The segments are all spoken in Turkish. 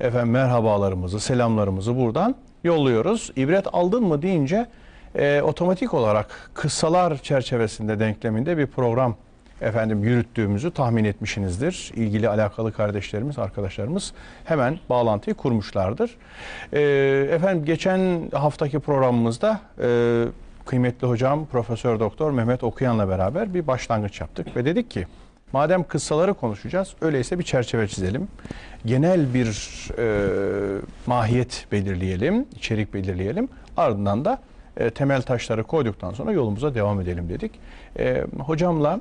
efendim merhabalarımızı, selamlarımızı buradan yolluyoruz. İbret aldın mı deyince e, otomatik olarak kıssalar çerçevesinde denkleminde bir program efendim yürüttüğümüzü tahmin etmişsinizdir. İlgili alakalı kardeşlerimiz, arkadaşlarımız hemen bağlantıyı kurmuşlardır. E, efendim geçen haftaki programımızda e, kıymetli hocam Profesör Doktor Mehmet Okuyan'la beraber bir başlangıç yaptık ve dedik ki madem kıssaları konuşacağız öyleyse bir çerçeve çizelim. Genel bir e, mahiyet belirleyelim, içerik belirleyelim. Ardından da e, temel taşları koyduktan sonra yolumuza devam edelim dedik. E, hocamla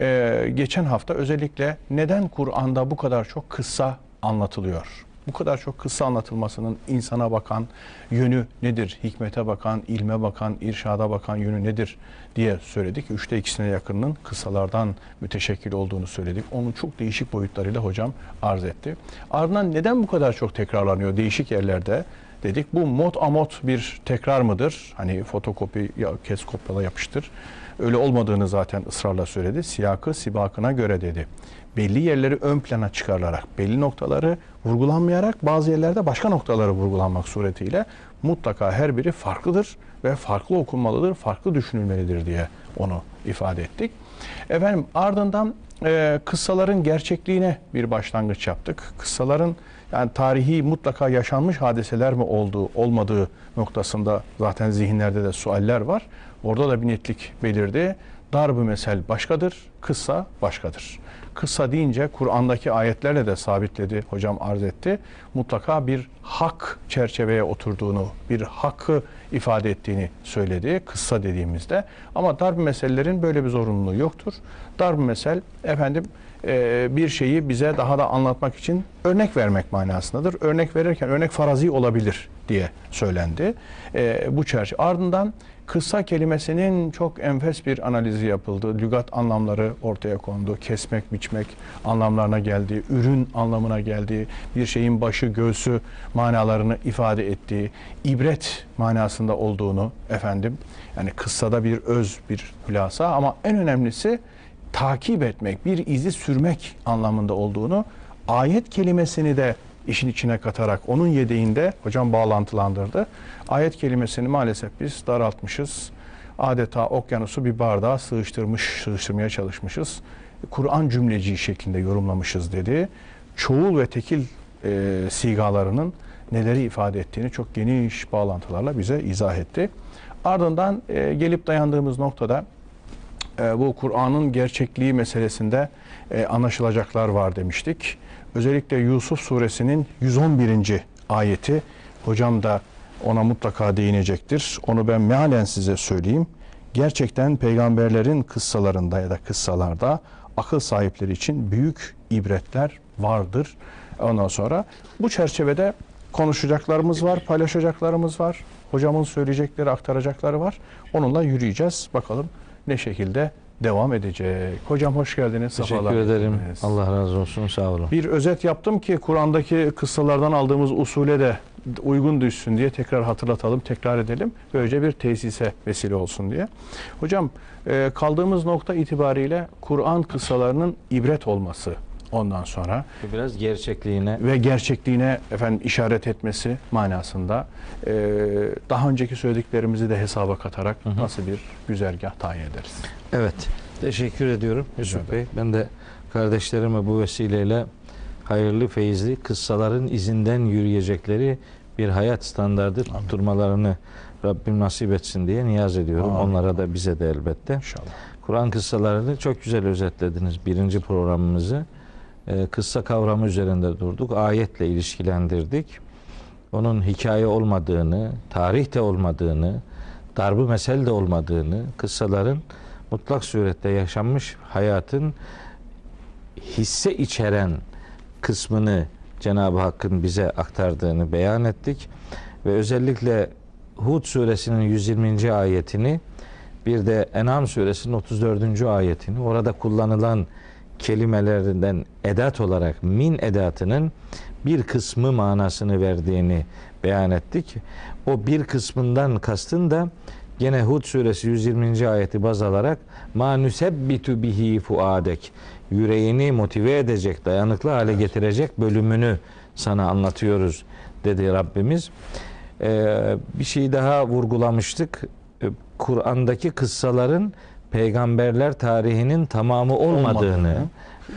e, geçen hafta özellikle neden Kur'an'da bu kadar çok kıssa anlatılıyor? Bu kadar çok kıssa anlatılmasının insana bakan yönü nedir? Hikmete bakan, ilme bakan, irşada bakan yönü nedir diye söyledik. Üçte ikisine yakınının kıssalardan müteşekkil olduğunu söyledik. Onun çok değişik boyutlarıyla hocam arz etti. Ardından neden bu kadar çok tekrarlanıyor değişik yerlerde? dedik. Bu mod amot bir tekrar mıdır? Hani fotokopi ya kes kopyala yapıştır. Öyle olmadığını zaten ısrarla söyledi. Siyakı sibakına göre dedi. Belli yerleri ön plana çıkarılarak, belli noktaları vurgulanmayarak bazı yerlerde başka noktaları vurgulanmak suretiyle mutlaka her biri farklıdır ve farklı okunmalıdır, farklı düşünülmelidir diye onu ifade ettik. Efendim ardından e, kıssaların gerçekliğine bir başlangıç yaptık. Kıssaların yani tarihi mutlaka yaşanmış hadiseler mi olduğu, olmadığı noktasında zaten zihinlerde de sualler var. Orada da bir netlik belirdi. Darb-ı mesel başkadır, kıssa başkadır. Kıssa deyince Kur'an'daki ayetlerle de sabitledi, hocam arz etti. Mutlaka bir hak çerçeveye oturduğunu, bir hakkı ifade ettiğini söyledi kıssa dediğimizde. Ama darb meselelerin böyle bir zorunluluğu yoktur. Darb mesel efendim e, bir şeyi bize daha da anlatmak için örnek vermek manasındadır. Örnek verirken örnek farazi olabilir diye söylendi. E, bu çerçeve. Ardından kıssa kelimesinin çok enfes bir analizi yapıldı. Lügat anlamları ortaya kondu. Kesmek, biçmek anlamlarına geldi. Ürün anlamına geldi. Bir şeyin başı, göğsü manalarını ifade ettiği, ibret manasında olduğunu efendim. Yani kıssada bir öz, bir hülasa ama en önemlisi takip etmek, bir izi sürmek anlamında olduğunu ayet kelimesini de işin içine katarak onun yedeğinde hocam bağlantılandırdı. Ayet kelimesini maalesef biz daraltmışız. Adeta okyanusu bir bardağa sığıştırmış, sığıştırmaya çalışmışız. Kur'an cümleci şeklinde yorumlamışız dedi. Çoğul ve tekil e, sigalarının neleri ifade ettiğini çok geniş bağlantılarla bize izah etti. Ardından e, gelip dayandığımız noktada e, bu Kur'an'ın gerçekliği meselesinde e, anlaşılacaklar var demiştik. Özellikle Yusuf suresinin 111. ayeti hocam da ona mutlaka değinecektir. Onu ben mealen size söyleyeyim. Gerçekten peygamberlerin kıssalarında ya da kıssalarda akıl sahipleri için büyük ibretler vardır. Ondan sonra bu çerçevede konuşacaklarımız var, paylaşacaklarımız var. Hocamın söyleyecekleri, aktaracakları var. Onunla yürüyeceğiz. Bakalım ne şekilde devam edecek. Hocam hoş geldiniz. Teşekkür Sefalar ederim. getirdiniz. Allah razı olsun. Sağ olun. Bir özet yaptım ki Kur'an'daki kıssalardan aldığımız usule de uygun düşsün diye tekrar hatırlatalım, tekrar edelim. Böylece bir tesise vesile olsun diye. Hocam e, kaldığımız nokta itibariyle Kur'an kıssalarının ibret olması ondan sonra Biraz gerçekliğine ve gerçekliğine efendim işaret etmesi manasında e, daha önceki söylediklerimizi de hesaba katarak nasıl bir güzergah tayin ederiz? Evet. Teşekkür ediyorum Yusuf Bey. Ben de kardeşlerime bu vesileyle hayırlı, feyizli kıssaların izinden yürüyecekleri bir hayat standardı tutturmalarını Rabbim nasip etsin diye niyaz ediyorum. Amin. Onlara da bize de elbette. İnşallah. Kur'an kıssalarını çok güzel özetlediniz birinci programımızı. Ee, kıssa kavramı üzerinde durduk. Ayetle ilişkilendirdik. Onun hikaye olmadığını, tarih de olmadığını, darbı mesel de olmadığını, kıssaların mutlak surette yaşanmış hayatın hisse içeren kısmını Cenab-ı Hakk'ın bize aktardığını beyan ettik. Ve özellikle Hud suresinin 120. ayetini bir de En'am suresinin 34. ayetini orada kullanılan kelimelerden edat olarak min edatının bir kısmı manasını verdiğini beyan ettik. O bir kısmından kastın da gene Hud suresi 120. ayeti baz alarak ma nusebbitu bihi fuadek yüreğini motive edecek, dayanıklı hale getirecek bölümünü sana anlatıyoruz dedi Rabbimiz. Ee, bir şey daha vurgulamıştık. Ee, Kur'an'daki kıssaların peygamberler tarihinin tamamı olmadığını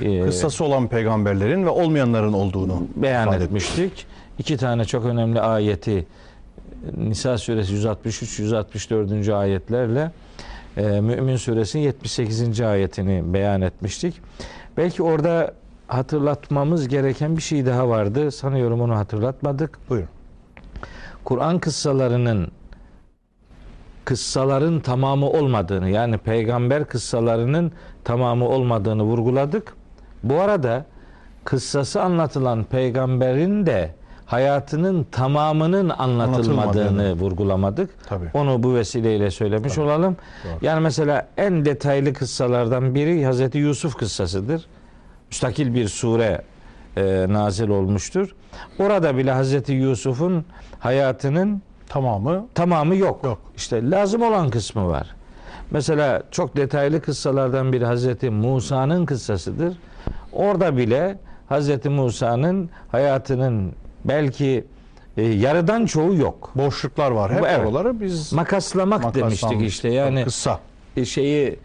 e, Kıssası olan peygamberlerin ve olmayanların olduğunu beyan etmiştik. İki tane çok önemli ayeti Nisa suresi 163 164. ayetlerle e, Mümin suresinin 78. ayetini beyan etmiştik. Belki orada hatırlatmamız gereken bir şey daha vardı. Sanıyorum onu hatırlatmadık. Buyurun. Kur'an kıssalarının kıssaların tamamı olmadığını yani peygamber kıssalarının tamamı olmadığını vurguladık. Bu arada kıssası anlatılan peygamberin de hayatının tamamının anlatılmadığını vurgulamadık. Tabii. Onu bu vesileyle söylemiş olalım. Doğru. Yani mesela en detaylı kıssalardan biri Hazreti Yusuf kıssasıdır. Müstakil bir sure e, nazil olmuştur. Orada bile Hazreti Yusuf'un hayatının Tamamı tamamı yok. Yok. İşte lazım olan kısmı var. Mesela çok detaylı kıssalardan biri Hazreti Musa'nın kıssasıdır. Orada bile Hazreti Musa'nın hayatının belki e, yarıdan çoğu yok. boşluklar var. Hep evet. oraları biz Makaslamak demiştik işte. Yani kıssa. e, şeyi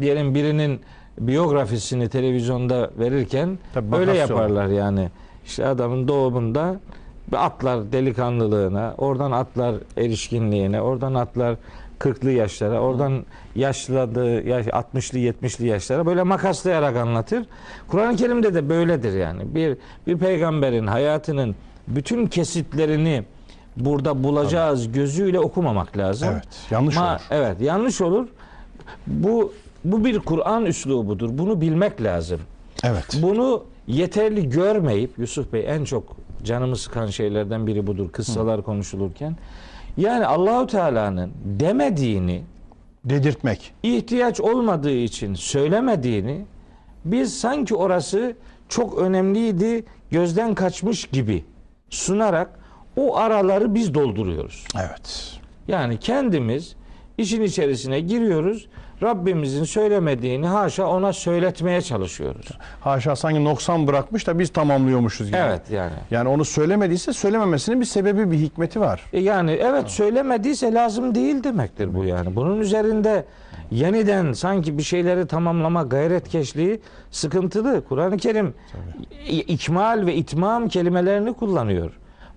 diyelim birinin biyografisini televizyonda verirken Tabii öyle makasyon. yaparlar yani. İşte adamın doğumunda atlar delikanlılığına, oradan atlar erişkinliğine, oradan atlar 40'lı yaşlara, oradan yaşladığı yaş 60'lı 70'li yaşlara böyle makaslayarak anlatır. Kur'an-ı Kerim'de de böyledir yani. Bir bir peygamberin hayatının bütün kesitlerini burada bulacağız gözüyle okumamak lazım. Evet. Yanlış Ma- olur. Evet, yanlış olur. Bu bu bir Kur'an üslubudur. Bunu bilmek lazım. Evet. Bunu yeterli görmeyip Yusuf Bey en çok canımı sıkan şeylerden biri budur kıssalar konuşulurken. Yani Allahu Teala'nın demediğini Dedirtmek. ihtiyaç olmadığı için söylemediğini biz sanki orası çok önemliydi, gözden kaçmış gibi sunarak o araları biz dolduruyoruz. Evet. Yani kendimiz işin içerisine giriyoruz. Rabbimizin söylemediğini haşa ona söyletmeye çalışıyoruz. Haşa sanki noksan bırakmış da biz tamamlıyormuşuz gibi. Evet yani. Yani onu söylemediyse söylememesinin bir sebebi, bir hikmeti var. E Yani evet söylemediyse lazım değil demektir bu yani. Bunun üzerinde yeniden sanki bir şeyleri tamamlama gayretkeşliği sıkıntılı. Kur'an-ı Kerim i- ikmal ve itmam kelimelerini kullanıyor.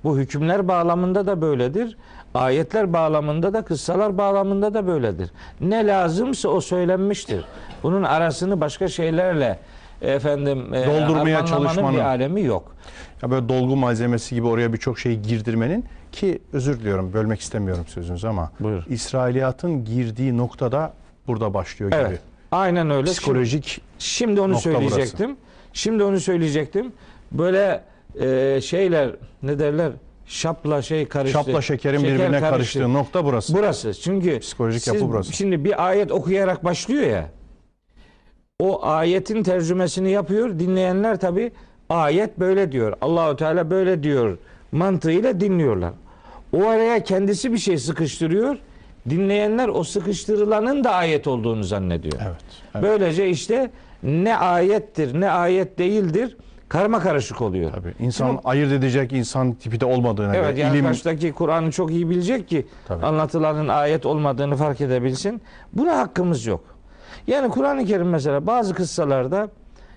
Bu hükümler bağlamında da böyledir. Ayetler bağlamında da kıssalar bağlamında da böyledir. Ne lazımsa o söylenmiştir. Bunun arasını başka şeylerle efendim e, Doldurmaya çalışmanın. bir alemi yok. Ya böyle dolgu malzemesi gibi oraya birçok şeyi girdirmenin ki özür diliyorum bölmek istemiyorum sözünüzü ama Buyur. İsrailiyatın girdiği noktada burada başlıyor gibi. Evet. Aynen öyle. Psikolojik Şimdi onu Nokta söyleyecektim. Şimdi onu söyleyecektim. Böyle e, şeyler ne derler? Şapla şey karıştı. şapla şekerin Şeker birbirine karıştı. karıştığı nokta burası. Burası. Çünkü Psikolojik siz yapı burası. Şimdi bir ayet okuyarak başlıyor ya. O ayetin tercümesini yapıyor. Dinleyenler tabi ayet böyle diyor. Allahu Teala böyle diyor mantığıyla dinliyorlar. O araya kendisi bir şey sıkıştırıyor. Dinleyenler o sıkıştırılanın da ayet olduğunu zannediyor. Evet. evet. Böylece işte ne ayettir ne ayet değildir karma karışık oluyor. Tabii. İnsan ayırt edecek insan tipi de olmadığına Evet göre yani ilim karşıdaki Kur'an'ı çok iyi bilecek ki Tabii. anlatılanın ayet olmadığını fark edebilsin. Buna hakkımız yok. Yani Kur'an-ı Kerim mesela bazı kıssalarda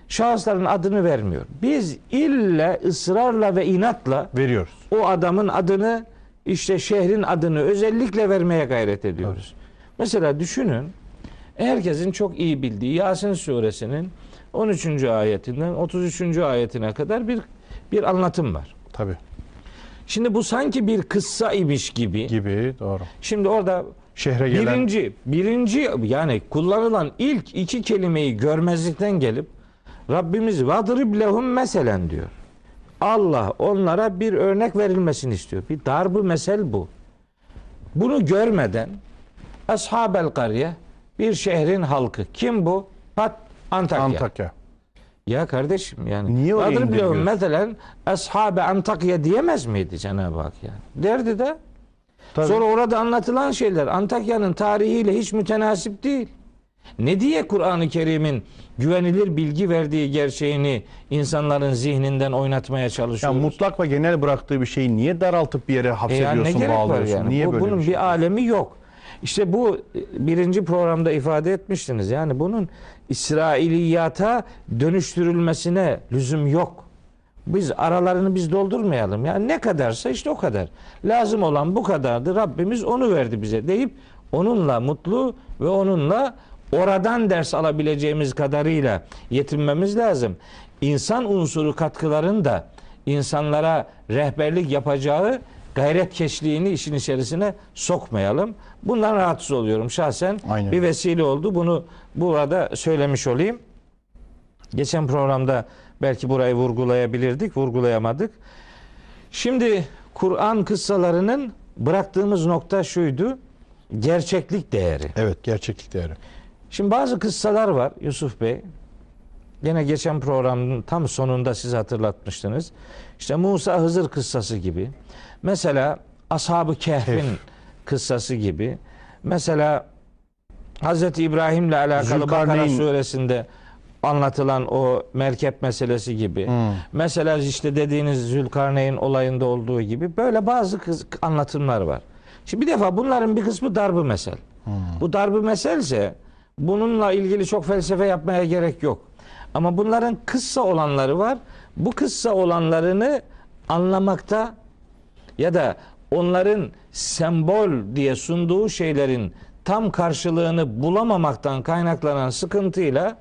şahısların adını vermiyor. Biz ille ısrarla ve inatla veriyoruz. o adamın adını işte şehrin adını özellikle vermeye gayret ediyoruz. Mesela düşünün herkesin çok iyi bildiği Yasin suresinin 13. ayetinden 33. ayetine kadar bir bir anlatım var. Tabii. Şimdi bu sanki bir kıssa imiş gibi. Gibi doğru. Şimdi orada Şehre gelen birinci birinci yani kullanılan ilk iki kelimeyi görmezlikten gelip Rabbimiz vadrib lehum meselen diyor. Allah onlara bir örnek verilmesini istiyor. Bir darbı mesel bu. Bunu görmeden Ashabel Karye bir şehrin halkı. Kim bu? Pat Antakya. Antakya. Ya kardeşim yani. Niye oraya indiriyorsun? meselen Ashabe Antakya diyemez miydi Cenab-ı Hak yani? Derdi de. Tabii. Sonra orada anlatılan şeyler Antakya'nın tarihiyle hiç mütenasip değil. Ne diye Kur'an-ı Kerim'in güvenilir bilgi verdiği gerçeğini insanların zihninden oynatmaya çalışıyoruz? mutlak ve genel bıraktığı bir şeyi niye daraltıp bir yere E hapsediyorsun, gerek var bağlıyorsun? yani? Niye Bu- böyle bunun bir bir, şey? alemi yok. İşte bu e, birinci programda ifade etmiştiniz. Yani bunun İsrailiyata dönüştürülmesine lüzum yok. Biz aralarını biz doldurmayalım. Yani ne kadarsa işte o kadar. Lazım olan bu kadardı. Rabbimiz onu verdi bize deyip onunla mutlu ve onunla oradan ders alabileceğimiz kadarıyla yetinmemiz lazım. İnsan unsuru katkıların da insanlara rehberlik yapacağı gayretkeşliğini işin içerisine sokmayalım. Bundan rahatsız oluyorum şahsen. Aynen. Bir vesile oldu. Bunu burada söylemiş olayım. Geçen programda belki burayı vurgulayabilirdik, vurgulayamadık. Şimdi Kur'an kıssalarının bıraktığımız nokta şuydu. Gerçeklik değeri. Evet, gerçeklik değeri. Şimdi bazı kıssalar var Yusuf Bey. Yine geçen programın tam sonunda siz hatırlatmıştınız. İşte Musa Hızır kıssası gibi. Mesela Ashab-ı Kehf'in Kehf. Kıssası gibi. Mesela Hazreti İbrahim'le alakalı Bakara Zülkarneyn- suresinde anlatılan o merkep meselesi gibi. Hmm. Mesela işte dediğiniz Zülkarneyn olayında olduğu gibi böyle bazı anlatımlar var. Şimdi bir defa bunların bir kısmı darbı mesel. Bu darbı meselse bununla ilgili çok felsefe yapmaya gerek yok. Ama bunların kıssa olanları var. Bu kıssa olanlarını anlamakta ya da onların sembol diye sunduğu şeylerin tam karşılığını bulamamaktan kaynaklanan sıkıntıyla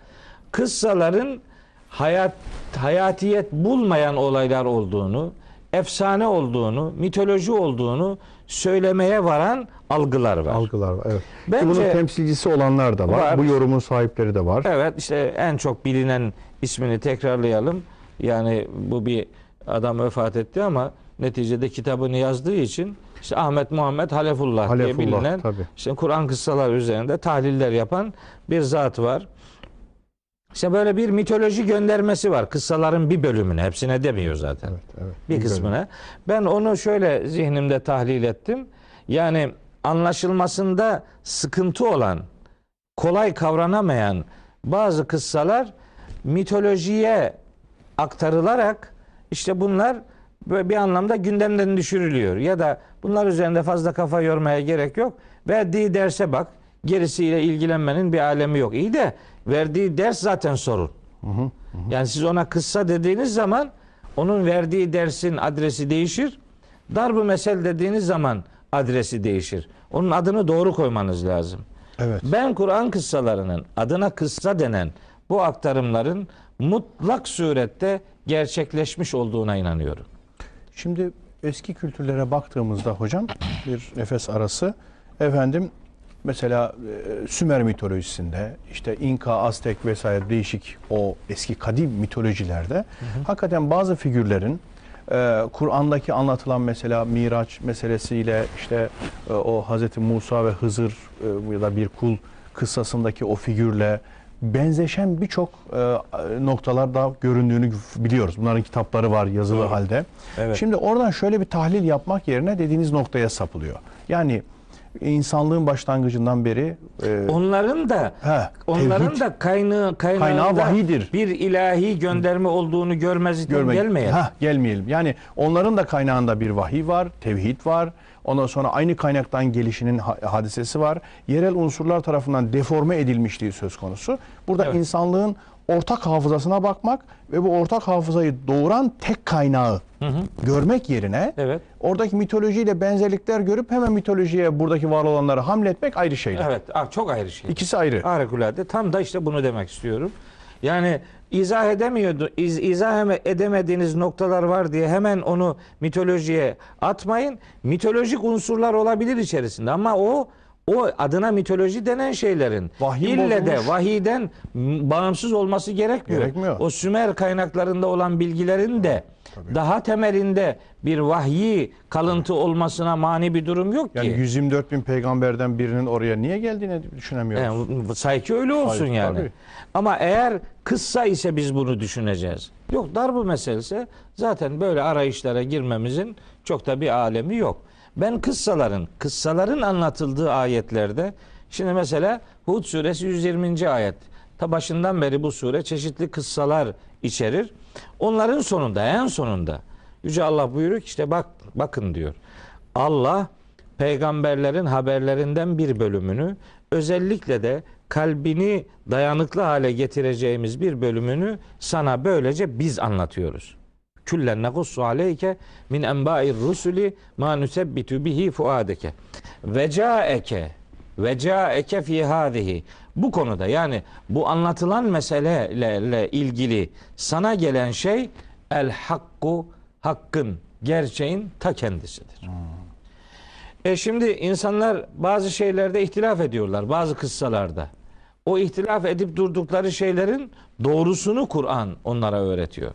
kıssaların hayat hayatiyet bulmayan olaylar olduğunu, efsane olduğunu, mitoloji olduğunu söylemeye varan algılar var. Algılar var. Evet. Bence- bunun temsilcisi olanlar da var. Var. Bu yorumun sahipleri de var. Evet işte en çok bilinen ismini tekrarlayalım. Yani bu bir adam vefat etti ama neticede kitabını yazdığı için işte Ahmet Muhammed Halefullah, diye Halefullah, bilinen tabii. işte Kur'an kıssalar üzerinde tahliller yapan bir zat var. İşte böyle bir mitoloji göndermesi var. Kıssaların bir bölümüne, hepsine demiyor zaten. Evet, evet. Bir kısmına. Ben onu şöyle zihnimde tahlil ettim. Yani anlaşılmasında sıkıntı olan, kolay kavranamayan bazı kıssalar mitolojiye aktarılarak işte bunlar bir anlamda gündemden düşürülüyor. Ya da bunlar üzerinde fazla kafa yormaya gerek yok. Verdiği derse bak. Gerisiyle ilgilenmenin bir alemi yok. İyi de verdiği ders zaten sorun. Yani siz ona kıssa dediğiniz zaman onun verdiği dersin adresi değişir. Darbu mesel dediğiniz zaman adresi değişir. Onun adını doğru koymanız lazım. Evet. Ben Kur'an kıssalarının adına kıssa denen bu aktarımların mutlak surette gerçekleşmiş olduğuna inanıyorum. Şimdi eski kültürlere baktığımızda hocam bir nefes arası efendim mesela e, Sümer mitolojisinde işte İnka, Aztek vesaire değişik o eski kadim mitolojilerde hakikaten bazı figürlerin e, Kur'an'daki anlatılan mesela Miraç meselesiyle işte e, o Hazreti Musa ve Hızır ya da bir kul kıssasındaki o figürle benzeşen birçok e, noktalar da göründüğünü biliyoruz. Bunların kitapları var yazılı halde. Evet. Şimdi oradan şöyle bir tahlil yapmak yerine dediğiniz noktaya sapılıyor. Yani insanlığın başlangıcından beri e, Onların da he, onların tevhid da kaynağı Kaynağı vahiydir. bir ilahi gönderme olduğunu görmezlikten görmek. gelmeyelim. Heh, gelmeyelim. Yani onların da kaynağında bir vahiy var, tevhid var. Ondan sonra aynı kaynaktan gelişinin ha- hadisesi var. Yerel unsurlar tarafından deforme edilmişliği söz konusu. Burada Evet. insanlığın ortak hafızasına bakmak ve bu ortak hafızayı doğuran tek kaynağı görmek yerine Evet. oradaki mitolojiyle benzerlikler görüp hemen mitolojiye buradaki var olanları hamletmek ayrı şeyler. Evet. Çok ayrı şey. İkisi ayrı. Harikulade. Tam da işte bunu demek istiyorum. Yani izah edemiyordu, iz, izah eme- edemediğiniz noktalar var diye hemen onu mitolojiye atmayın. Mitolojik unsurlar olabilir içerisinde ama o o adına mitoloji denen şeylerin Vahyin ille de bozulmuş. m- bağımsız olması gerekmiyor. Gerekmiyor. O Sümer kaynaklarında olan bilgilerin de daha temelinde bir vahyi kalıntı olmasına mani bir durum yok Yani ki. 124 bin peygamberden birinin oraya niye geldiğini düşünemiyoruz. Yani, sayki öyle olsun Hayır, yani. tabii. Ama eğer kıssa ise biz bunu düşüneceğiz. Yok darbu meselesi zaten böyle arayışlara girmemizin çok da bir alemi yok. Ben kıssaların, kıssaların anlatıldığı ayetlerde Şimdi mesela Hud suresi 120. ayet. Ta başından beri bu sure çeşitli kıssalar içerir. Onların sonunda en sonunda Yüce Allah buyuruyor ki işte bak bakın diyor. Allah peygamberlerin haberlerinden bir bölümünü özellikle de kalbini dayanıklı hale getireceğimiz bir bölümünü sana böylece biz anlatıyoruz. Küllen nekussu aleyke min enba'ir rusuli ma nusebbitu bihi fuadeke. Ve caeke ve caeke fi hadihi. Bu konuda yani bu anlatılan meselelerle ilgili sana gelen şey el hakku hakkın, gerçeğin ta kendisidir. E şimdi insanlar bazı şeylerde ihtilaf ediyorlar bazı kıssalarda. O ihtilaf edip durdukları şeylerin doğrusunu Kur'an onlara öğretiyor.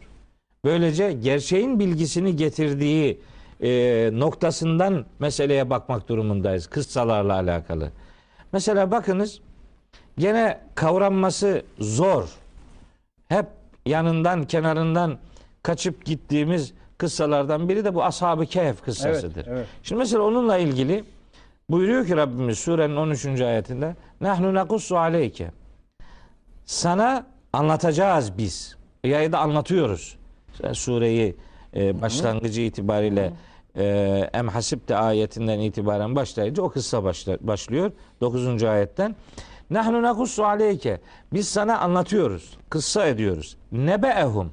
Böylece gerçeğin bilgisini getirdiği e, noktasından meseleye bakmak durumundayız kıssalarla alakalı. Mesela bakınız gene kavranması zor. Hep yanından kenarından kaçıp gittiğimiz kıssalardan biri de bu Ashab-ı Kehf kıssasıdır. Evet, evet. Şimdi mesela onunla ilgili buyuruyor ki Rabbimiz surenin 13. ayetinde Nahnu nakussu aleyke Sana anlatacağız biz. Ya da anlatıyoruz. Sen sureyi e, başlangıcı itibariyle e, Em hasibte ayetinden itibaren başlayınca o kıssa başla, başlıyor. 9. ayetten. Nahnu nakussu aleyke Biz sana anlatıyoruz. Kıssa ediyoruz. Nebe'ehum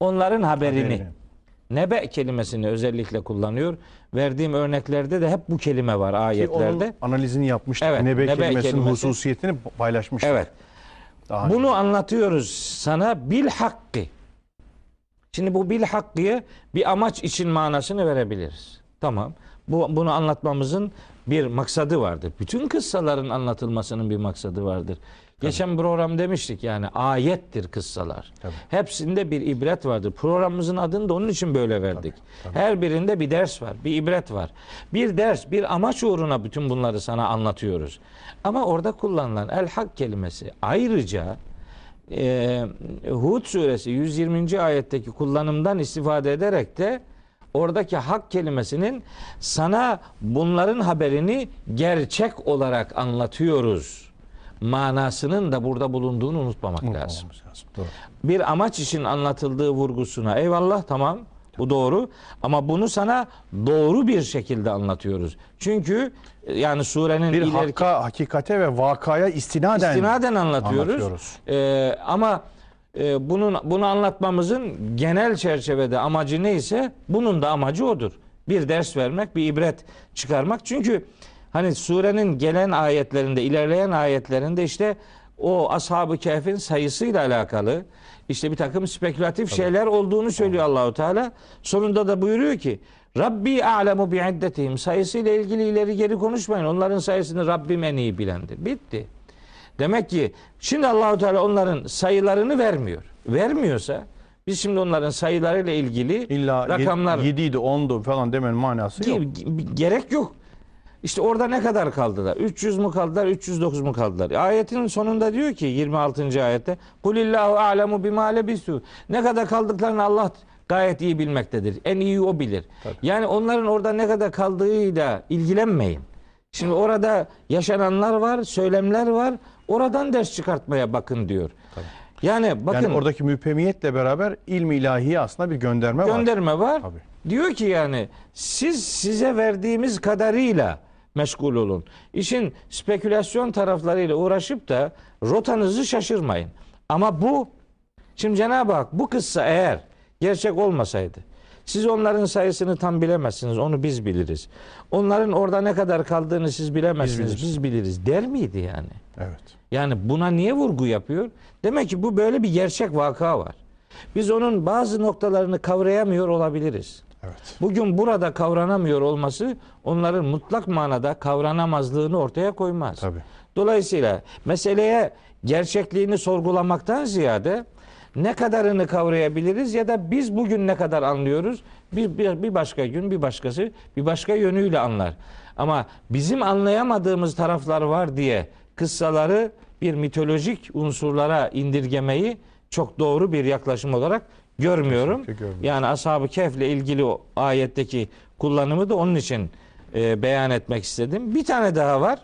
Onların haberini. Haberini. Nebe kelimesini özellikle kullanıyor. Verdiğim örneklerde de hep bu kelime var Ki ayetlerde. onun analizini yapmıştık. Evet, Nebe, nebe kelimesinin kelimesi. hususiyetini paylaşmıştık. Evet. Daha Bunu önce. anlatıyoruz sana bil hakkı. Şimdi bu bil hakkıya bir amaç için manasını verebiliriz. Tamam. Bu bunu anlatmamızın bir maksadı vardır. Bütün kıssaların anlatılmasının bir maksadı vardır. Geçen program demiştik yani ayettir kıssalar. Tabii. Hepsinde bir ibret vardır. Programımızın adını da onun için böyle verdik. Her birinde bir ders var, bir ibret var. Bir ders, bir amaç uğruna bütün bunları sana anlatıyoruz. Ama orada kullanılan el hak kelimesi ayrıca e, Hud suresi 120. ayetteki kullanımdan istifade ederek de oradaki hak kelimesinin sana bunların haberini gerçek olarak anlatıyoruz manasının da burada bulunduğunu unutmamak lazım. Lazım. Doğru. Bir amaç için anlatıldığı vurgusuna eyvallah tamam bu doğru ama bunu sana doğru bir şekilde anlatıyoruz. Çünkü yani surenin Bir ileriki hakka, hakikate ve vakaya istinaden, istinaden anlatıyoruz. anlatıyoruz. Ee, ama e, bunun bunu anlatmamızın genel çerçevede amacı neyse bunun da amacı odur. Bir ders vermek, bir ibret çıkarmak. Çünkü hani surenin gelen ayetlerinde, ilerleyen ayetlerinde işte o ashab-ı kehfin sayısıyla alakalı işte bir takım spekülatif şeyler olduğunu söylüyor Allahu Teala. Sonunda da buyuruyor ki Rabbi a'lemu bi iddetihim sayısıyla ilgili ileri geri konuşmayın. Onların sayısını Rabbim en iyi bilendir. Bitti. Demek ki şimdi Allahu Teala onların sayılarını vermiyor. Vermiyorsa biz şimdi onların sayılarıyla ilgili İlla rakamlar 7 idi 10'du falan demenin manası yok. Ge- gerek yok. İşte orada ne kadar kaldılar? 300 mu kaldılar, 309 mu kaldılar? Ayetin sonunda diyor ki 26. ayette Kulillahu a'lemu bima lebisu. Ne kadar kaldıklarını Allah gayet iyi bilmektedir. En iyi o bilir. Yani onların orada ne kadar kaldığıyla ilgilenmeyin. Şimdi orada yaşananlar var, söylemler var. Oradan ders çıkartmaya bakın diyor. Yani bakın yani oradaki müphemiyetle beraber ilmi ilahiye aslında bir gönderme, var. gönderme var. Tabii. Diyor ki yani siz size verdiğimiz kadarıyla meşgul olun. İşin spekülasyon taraflarıyla uğraşıp da rotanızı şaşırmayın. Ama bu şimdi Cenab-ı Hak bu kıssa eğer gerçek olmasaydı siz onların sayısını tam bilemezsiniz. Onu biz biliriz. Onların orada ne kadar kaldığını siz bilemezsiniz. Biz Biz biliriz. biliriz. Der miydi yani? Evet. Yani buna niye vurgu yapıyor? Demek ki bu böyle bir gerçek vaka var. Biz onun bazı noktalarını kavrayamıyor olabiliriz. Evet. Bugün burada kavranamıyor olması onların mutlak manada kavranamazlığını ortaya koymaz. Tabii. Dolayısıyla meseleye gerçekliğini sorgulamaktan ziyade ne kadarını kavrayabiliriz ya da biz bugün ne kadar anlıyoruz? Bir, bir, bir başka gün bir başkası bir başka yönüyle anlar. Ama bizim anlayamadığımız taraflar var diye kıssaları bir mitolojik unsurlara indirgemeyi çok doğru bir yaklaşım olarak görmüyorum. Yani Ashab-ı Kehf'le ilgili o ayetteki kullanımı da onun için e, beyan etmek istedim. Bir tane daha var.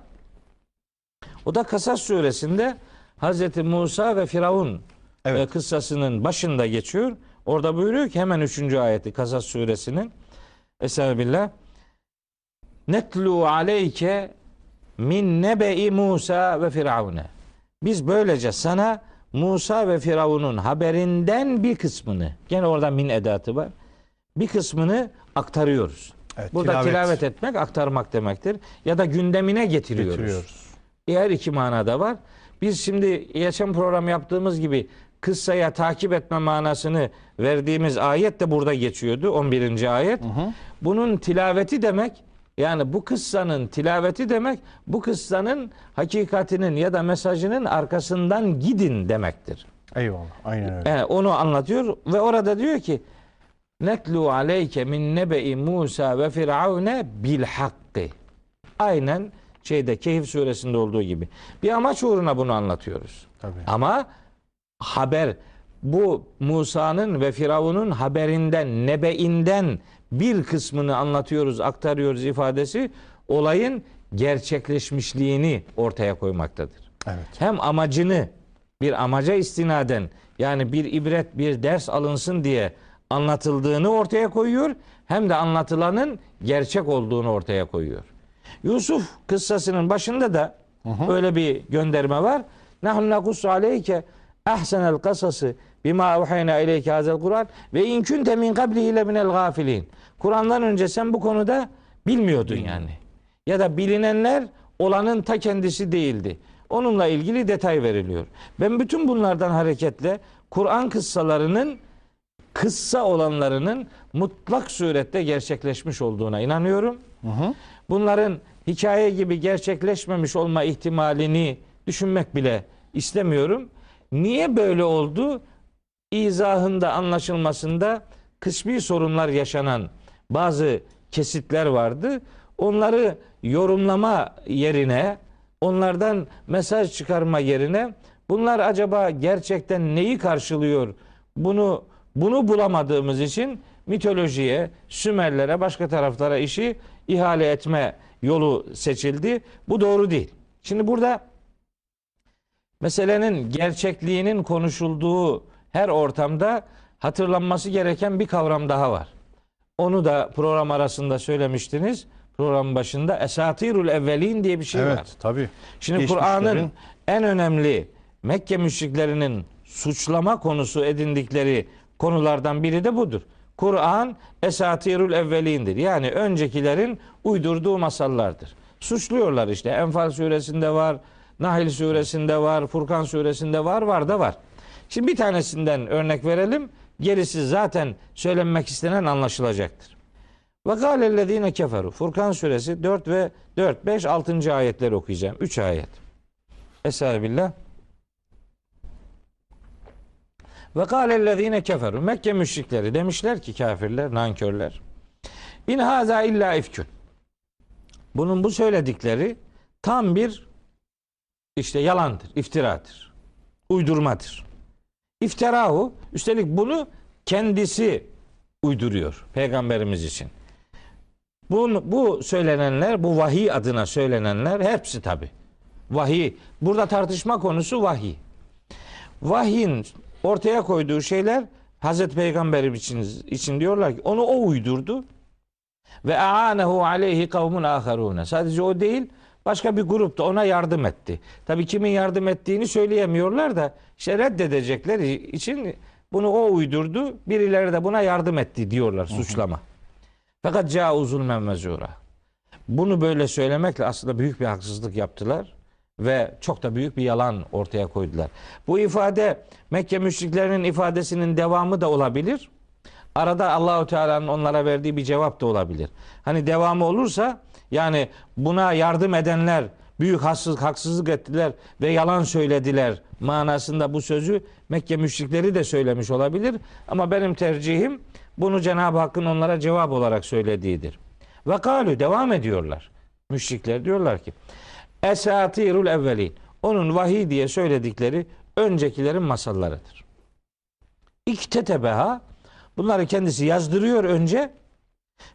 O da Kasas suresinde Hazreti Musa ve Firavun Evet. e, kıssasının başında geçiyor. Orada buyuruyor ki hemen 3. ayeti Kasas suresinin Estağfirullah. Netlu aleyke min nebe'i Musa ve Firavun'e. Biz böylece sana Musa ve Firavun'un haberinden bir kısmını, gene orada min edatı var. Bir kısmını aktarıyoruz. Evet, Burada tilavet. tilavet. etmek aktarmak demektir. Ya da gündemine getiriyoruz. Getiriyoruz. Diğer iki manada var. Biz şimdi geçen program yaptığımız gibi kıssaya takip etme manasını verdiğimiz ayet de burada geçiyordu. 11. ayet. Bunun tilaveti demek yani bu kıssanın tilaveti demek bu kıssanın hakikatinin ya da mesajının arkasından gidin demektir. Eyvallah. Aynen öyle. Yani onu anlatıyor ve orada diyor ki Netlu aleyke min nebe'i Musa ve Firavune bil hakkı. Aynen şeyde Kehf suresinde olduğu gibi. Bir amaç uğruna bunu anlatıyoruz. Tabii. Ama haber bu Musa'nın ve Firavun'un haberinden, nebeinden bir kısmını anlatıyoruz, aktarıyoruz ifadesi olayın gerçekleşmişliğini ortaya koymaktadır Evet. hem amacını bir amaca istinaden yani bir ibret bir ders alınsın diye anlatıldığını ortaya koyuyor hem de anlatılanın gerçek olduğunu ortaya koyuyor. Yusuf kıssasının başında da öyle bir gönderme var. Nahnu nakussu aleyke ahsenel kasası bima uhayna ileyke hazel Kur'an ve in kunte min qablihi le minel gafilin. Kur'an'dan önce sen bu konuda bilmiyordun yani. Ya da bilinenler olanın ta kendisi değildi. Onunla ilgili detay veriliyor. Ben bütün bunlardan hareketle Kur'an kıssalarının kıssa olanlarının mutlak surette gerçekleşmiş olduğuna inanıyorum. Bunların hikaye gibi gerçekleşmemiş olma ihtimalini düşünmek bile istemiyorum. Niye böyle oldu? İzahında, anlaşılmasında kısmi sorunlar yaşanan bazı kesitler vardı. Onları yorumlama yerine, onlardan mesaj çıkarma yerine bunlar acaba gerçekten neyi karşılıyor? Bunu bunu bulamadığımız için mitolojiye, Sümerlere, başka taraflara işi ihale etme yolu seçildi. Bu doğru değil. Şimdi burada meselenin gerçekliğinin konuşulduğu her ortamda hatırlanması gereken bir kavram daha var. Onu da program arasında söylemiştiniz. Program başında esatirul evvelin diye bir şey evet. var. Tabii. Şimdi Kur'an'ın en önemli Mekke müşriklerinin suçlama konusu edindikleri konulardan biri de budur. Kur'an esatirul evvelindir. Yani öncekilerin uydurduğu masallardır. Suçluyorlar işte. Enfal suresinde var, Nahl suresinde var, Furkan suresinde var, var da var. Şimdi bir tanesinden örnek verelim. Gerisi zaten söylenmek istenen anlaşılacaktır. Ve gâlellezîne keferu. Furkan suresi 4 ve 4, 5, 6. ayetleri okuyacağım. 3 ayet. Estağfirullah. Ve gâlellezîne keferu. Mekke müşrikleri demişler ki kafirler, nankörler. İn hâzâ illa ifkün. Bunun bu söyledikleri tam bir işte yalandır, iftiradır. Uydurmadır. İftirahu üstelik bunu kendisi uyduruyor peygamberimiz için. Bu, bu söylenenler, bu vahiy adına söylenenler hepsi tabi. Vahiy. Burada tartışma konusu vahiy. Vahyin ortaya koyduğu şeyler Hazreti Peygamberimiz için, için diyorlar ki onu o uydurdu. Ve aanehu aleyhi kavmun aharune. Sadece o değil, başka bir grup da ona yardım etti. Tabii kimin yardım ettiğini söyleyemiyorlar da işte reddedecekler için bunu o uydurdu. Birileri de buna yardım etti diyorlar suçlama. Fakat ca'u zulmen mezura. Bunu böyle söylemekle aslında büyük bir haksızlık yaptılar ve çok da büyük bir yalan ortaya koydular. Bu ifade Mekke müşriklerinin ifadesinin devamı da olabilir. Arada Allahu Teala'nın onlara verdiği bir cevap da olabilir. Hani devamı olursa yani buna yardım edenler büyük haksızlık, ettiler ve yalan söylediler manasında bu sözü Mekke müşrikleri de söylemiş olabilir. Ama benim tercihim bunu Cenab-ı Hakk'ın onlara cevap olarak söylediğidir. Ve kalü devam ediyorlar. Müşrikler diyorlar ki Esatirul evvelin. Onun vahiy diye söyledikleri öncekilerin masallarıdır. İktetebeha bunları kendisi yazdırıyor önce.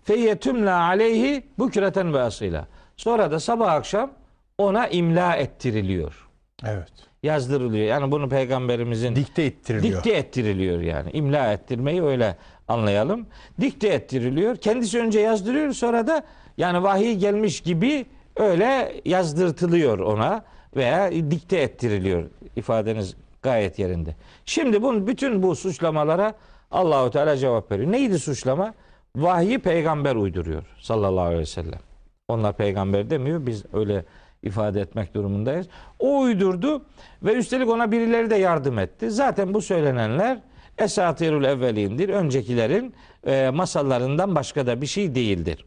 Feyyetümle aleyhi bükreten ve asıyla. Sonra da sabah akşam ona imla ettiriliyor. Evet. Yazdırılıyor. Yani bunu peygamberimizin Dikte ettiriliyor. Dikte ettiriliyor yani. İmla ettirmeyi öyle anlayalım. Dikte ettiriliyor. Kendisi önce yazdırıyor sonra da yani vahiy gelmiş gibi öyle yazdırtılıyor ona veya dikte ettiriliyor. İfadeniz gayet yerinde. Şimdi bunun bütün bu suçlamalara Allahu Teala cevap veriyor. Neydi suçlama? Vahyi peygamber uyduruyor sallallahu aleyhi ve sellem. Onlar peygamber demiyor. Biz öyle ifade etmek durumundayız. O uydurdu ve üstelik ona birileri de yardım etti. Zaten bu söylenenler esatirul evvelindir. Öncekilerin e, masallarından başka da bir şey değildir.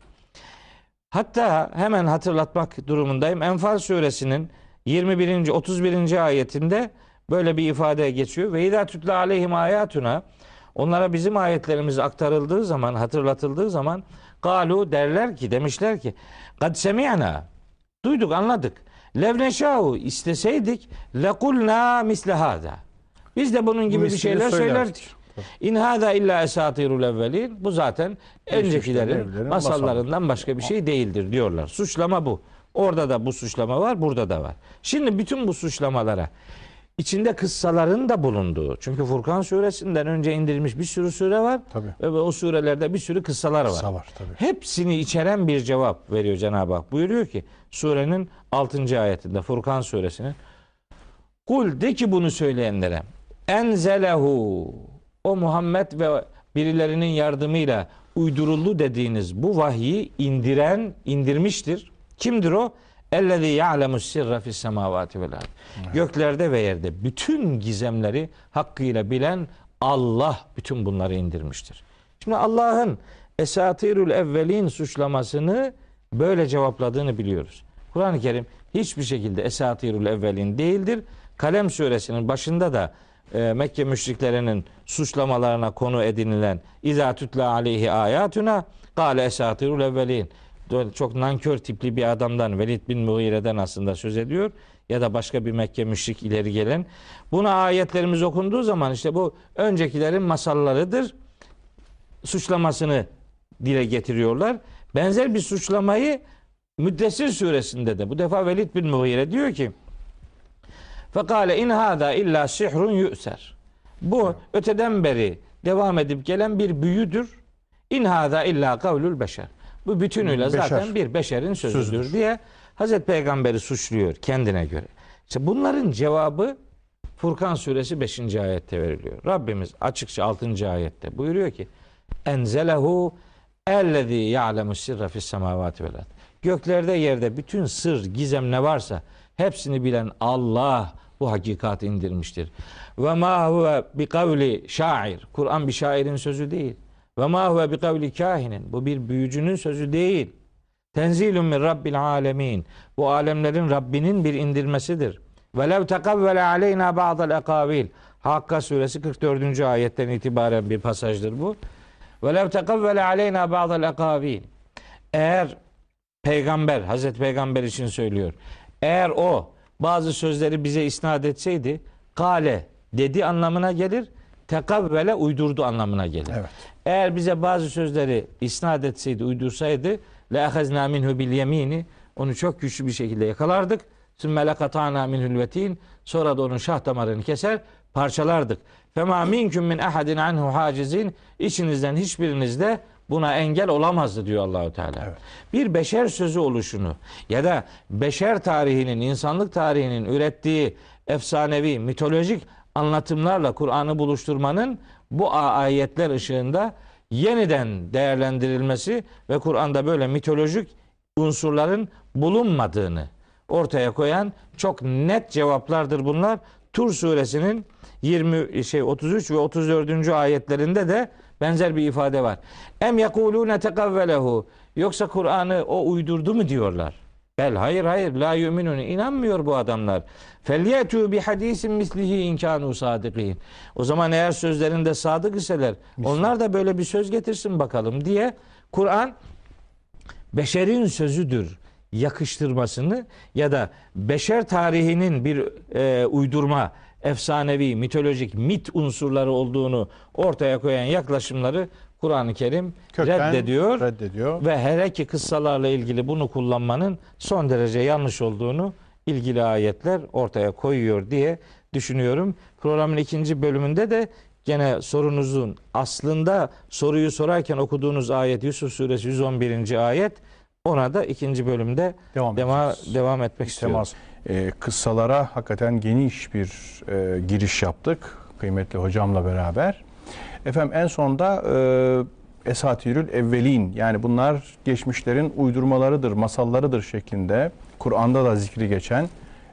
Hatta hemen hatırlatmak durumundayım. Enfal suresinin 21. 31. ayetinde böyle bir ifade geçiyor. Ve idâ tutla aleyhim ayatuna onlara bizim ayetlerimiz aktarıldığı zaman, hatırlatıldığı zaman galu derler ki, demişler ki kad semi'na duyduk, anladık. Lev neşâhu isteseydik lekulna misle hâdâ. Biz de bunun gibi bir mislini şeyler söylerdik. söylerdik. İn hâdâ illa esatirul evvelin. Bu zaten öncekilerin evlerin masallarından başka bir şey değildir diyorlar. Suçlama bu. Orada da bu suçlama var, burada da var. Şimdi bütün bu suçlamalara içinde kıssaların da bulunduğu. Çünkü Furkan suresinden önce indirilmiş bir sürü sure var. Tabii. Ve o surelerde bir sürü kıssalar var. Kısa var tabii. Hepsini içeren bir cevap veriyor Cenab-ı Hak. Buyuruyor ki surenin 6. ayetinde Furkan suresinin Kul de ki bunu söyleyenlere enzelehu o Muhammed ve birilerinin yardımıyla uyduruldu dediğiniz bu vahyi indiren indirmiştir. Kimdir o? Ellezî ya'lemus sirra fis semavati vel. Göklerde ve yerde bütün gizemleri hakkıyla bilen Allah bütün bunları indirmiştir. Şimdi Allah'ın esatirül evvelin suçlamasını böyle cevapladığını biliyoruz. Kur'an-ı Kerim hiçbir şekilde esatirül evvelin değildir. Kalem suresinin başında da e, Mekke müşriklerinin suçlamalarına konu edinilen İzâ tutla aleyhi ayatuna kâle esatirül evvelin. Çok nankör tipli bir adamdan Velid bin Mughire'den aslında söz ediyor ya da başka bir Mekke müşrik ileri gelen. Buna ayetlerimiz okunduğu zaman işte bu öncekilerin masallarıdır suçlamasını dile getiriyorlar. Benzer bir suçlamayı Müddessir suresinde de bu defa Velid bin Mughire diyor ki Fekale in hâzâ illa sihrun yü'ser. Bu öteden beri devam edip gelen bir büyüdür. İn hâzâ illa kavlul beşer. Bu bütünüyle Beşer. zaten bir beşerin sözüdür Sözüdür. diye Hazreti Peygamber'i suçluyor kendine göre. İşte bunların cevabı Furkan suresi 5. ayette veriliyor. Rabbimiz açıkça 6. ayette buyuruyor ki Enzelehu ellezî ya'lemu sirra fis semavati vel. Göklerde yerde bütün sır, gizem ne varsa hepsini bilen Allah bu hakikati indirmiştir. Ve ma huve bi kavli şair. Kur'an bir şairin sözü değil. Ve ma huve bi kavli kahinin. Bu bir büyücünün sözü değil. Tenzilun min rabbil alemin. Bu alemlerin Rabbinin bir indirmesidir. Ve lev tekavvele aleyna ba'dal ekavil. Hakka suresi 44. ayetten itibaren bir pasajdır bu. Ve lev tekavvele aleyna ba'dal ekavil. Eğer peygamber, Hazreti Peygamber için söylüyor. Eğer o bazı sözleri bize isnat etseydi, kale dedi anlamına gelir. Tekavvele uydurdu anlamına gelir. Evet. Eğer bize bazı sözleri isnat etseydi, uydursaydı le ahazna minhu bil yemini onu çok güçlü bir şekilde yakalardık. Sümme lekatana minhul vetin sonra da onun şah damarını keser, parçalardık. Fema minkum min ahadin anhu hacizin içinizden hiçbiriniz de buna engel olamazdı diyor Allahu Teala. Evet. Bir beşer sözü oluşunu ya da beşer tarihinin, insanlık tarihinin ürettiği efsanevi, mitolojik anlatımlarla Kur'an'ı buluşturmanın bu ayetler ışığında yeniden değerlendirilmesi ve Kur'an'da böyle mitolojik unsurların bulunmadığını ortaya koyan çok net cevaplardır bunlar. Tur suresinin 20 şey 33 ve 34. ayetlerinde de benzer bir ifade var. Em yekulune tekavvelehu yoksa Kur'an'ı o uydurdu mu diyorlar. Bel hayır hayır la yu'minun inanmıyor bu adamlar. Felyetu bi hadisin mislihi in kanu sadikin. O zaman eğer sözlerinde sadık iseler onlar da böyle bir söz getirsin bakalım diye Kur'an beşerin sözüdür yakıştırmasını ya da beşer tarihinin bir e, uydurma, efsanevi, mitolojik, mit unsurları olduğunu ortaya koyan yaklaşımları Kur'an-ı Kerim Kökten reddediyor reddediyor. ve her iki kıssalarla ilgili bunu kullanmanın son derece yanlış olduğunu ilgili ayetler ortaya koyuyor diye düşünüyorum. Programın ikinci bölümünde de gene sorunuzun aslında soruyu sorarken okuduğunuz ayet Yusuf suresi 111. ayet ona da ikinci bölümde Devam edeceğiz. devam etmek istiyorum. Ee, kıssalara hakikaten geniş bir e, giriş yaptık kıymetli hocamla beraber. Efendim en sonda e, Esatirül Evvelin yani bunlar geçmişlerin uydurmalarıdır, masallarıdır şeklinde Kur'an'da da zikri geçen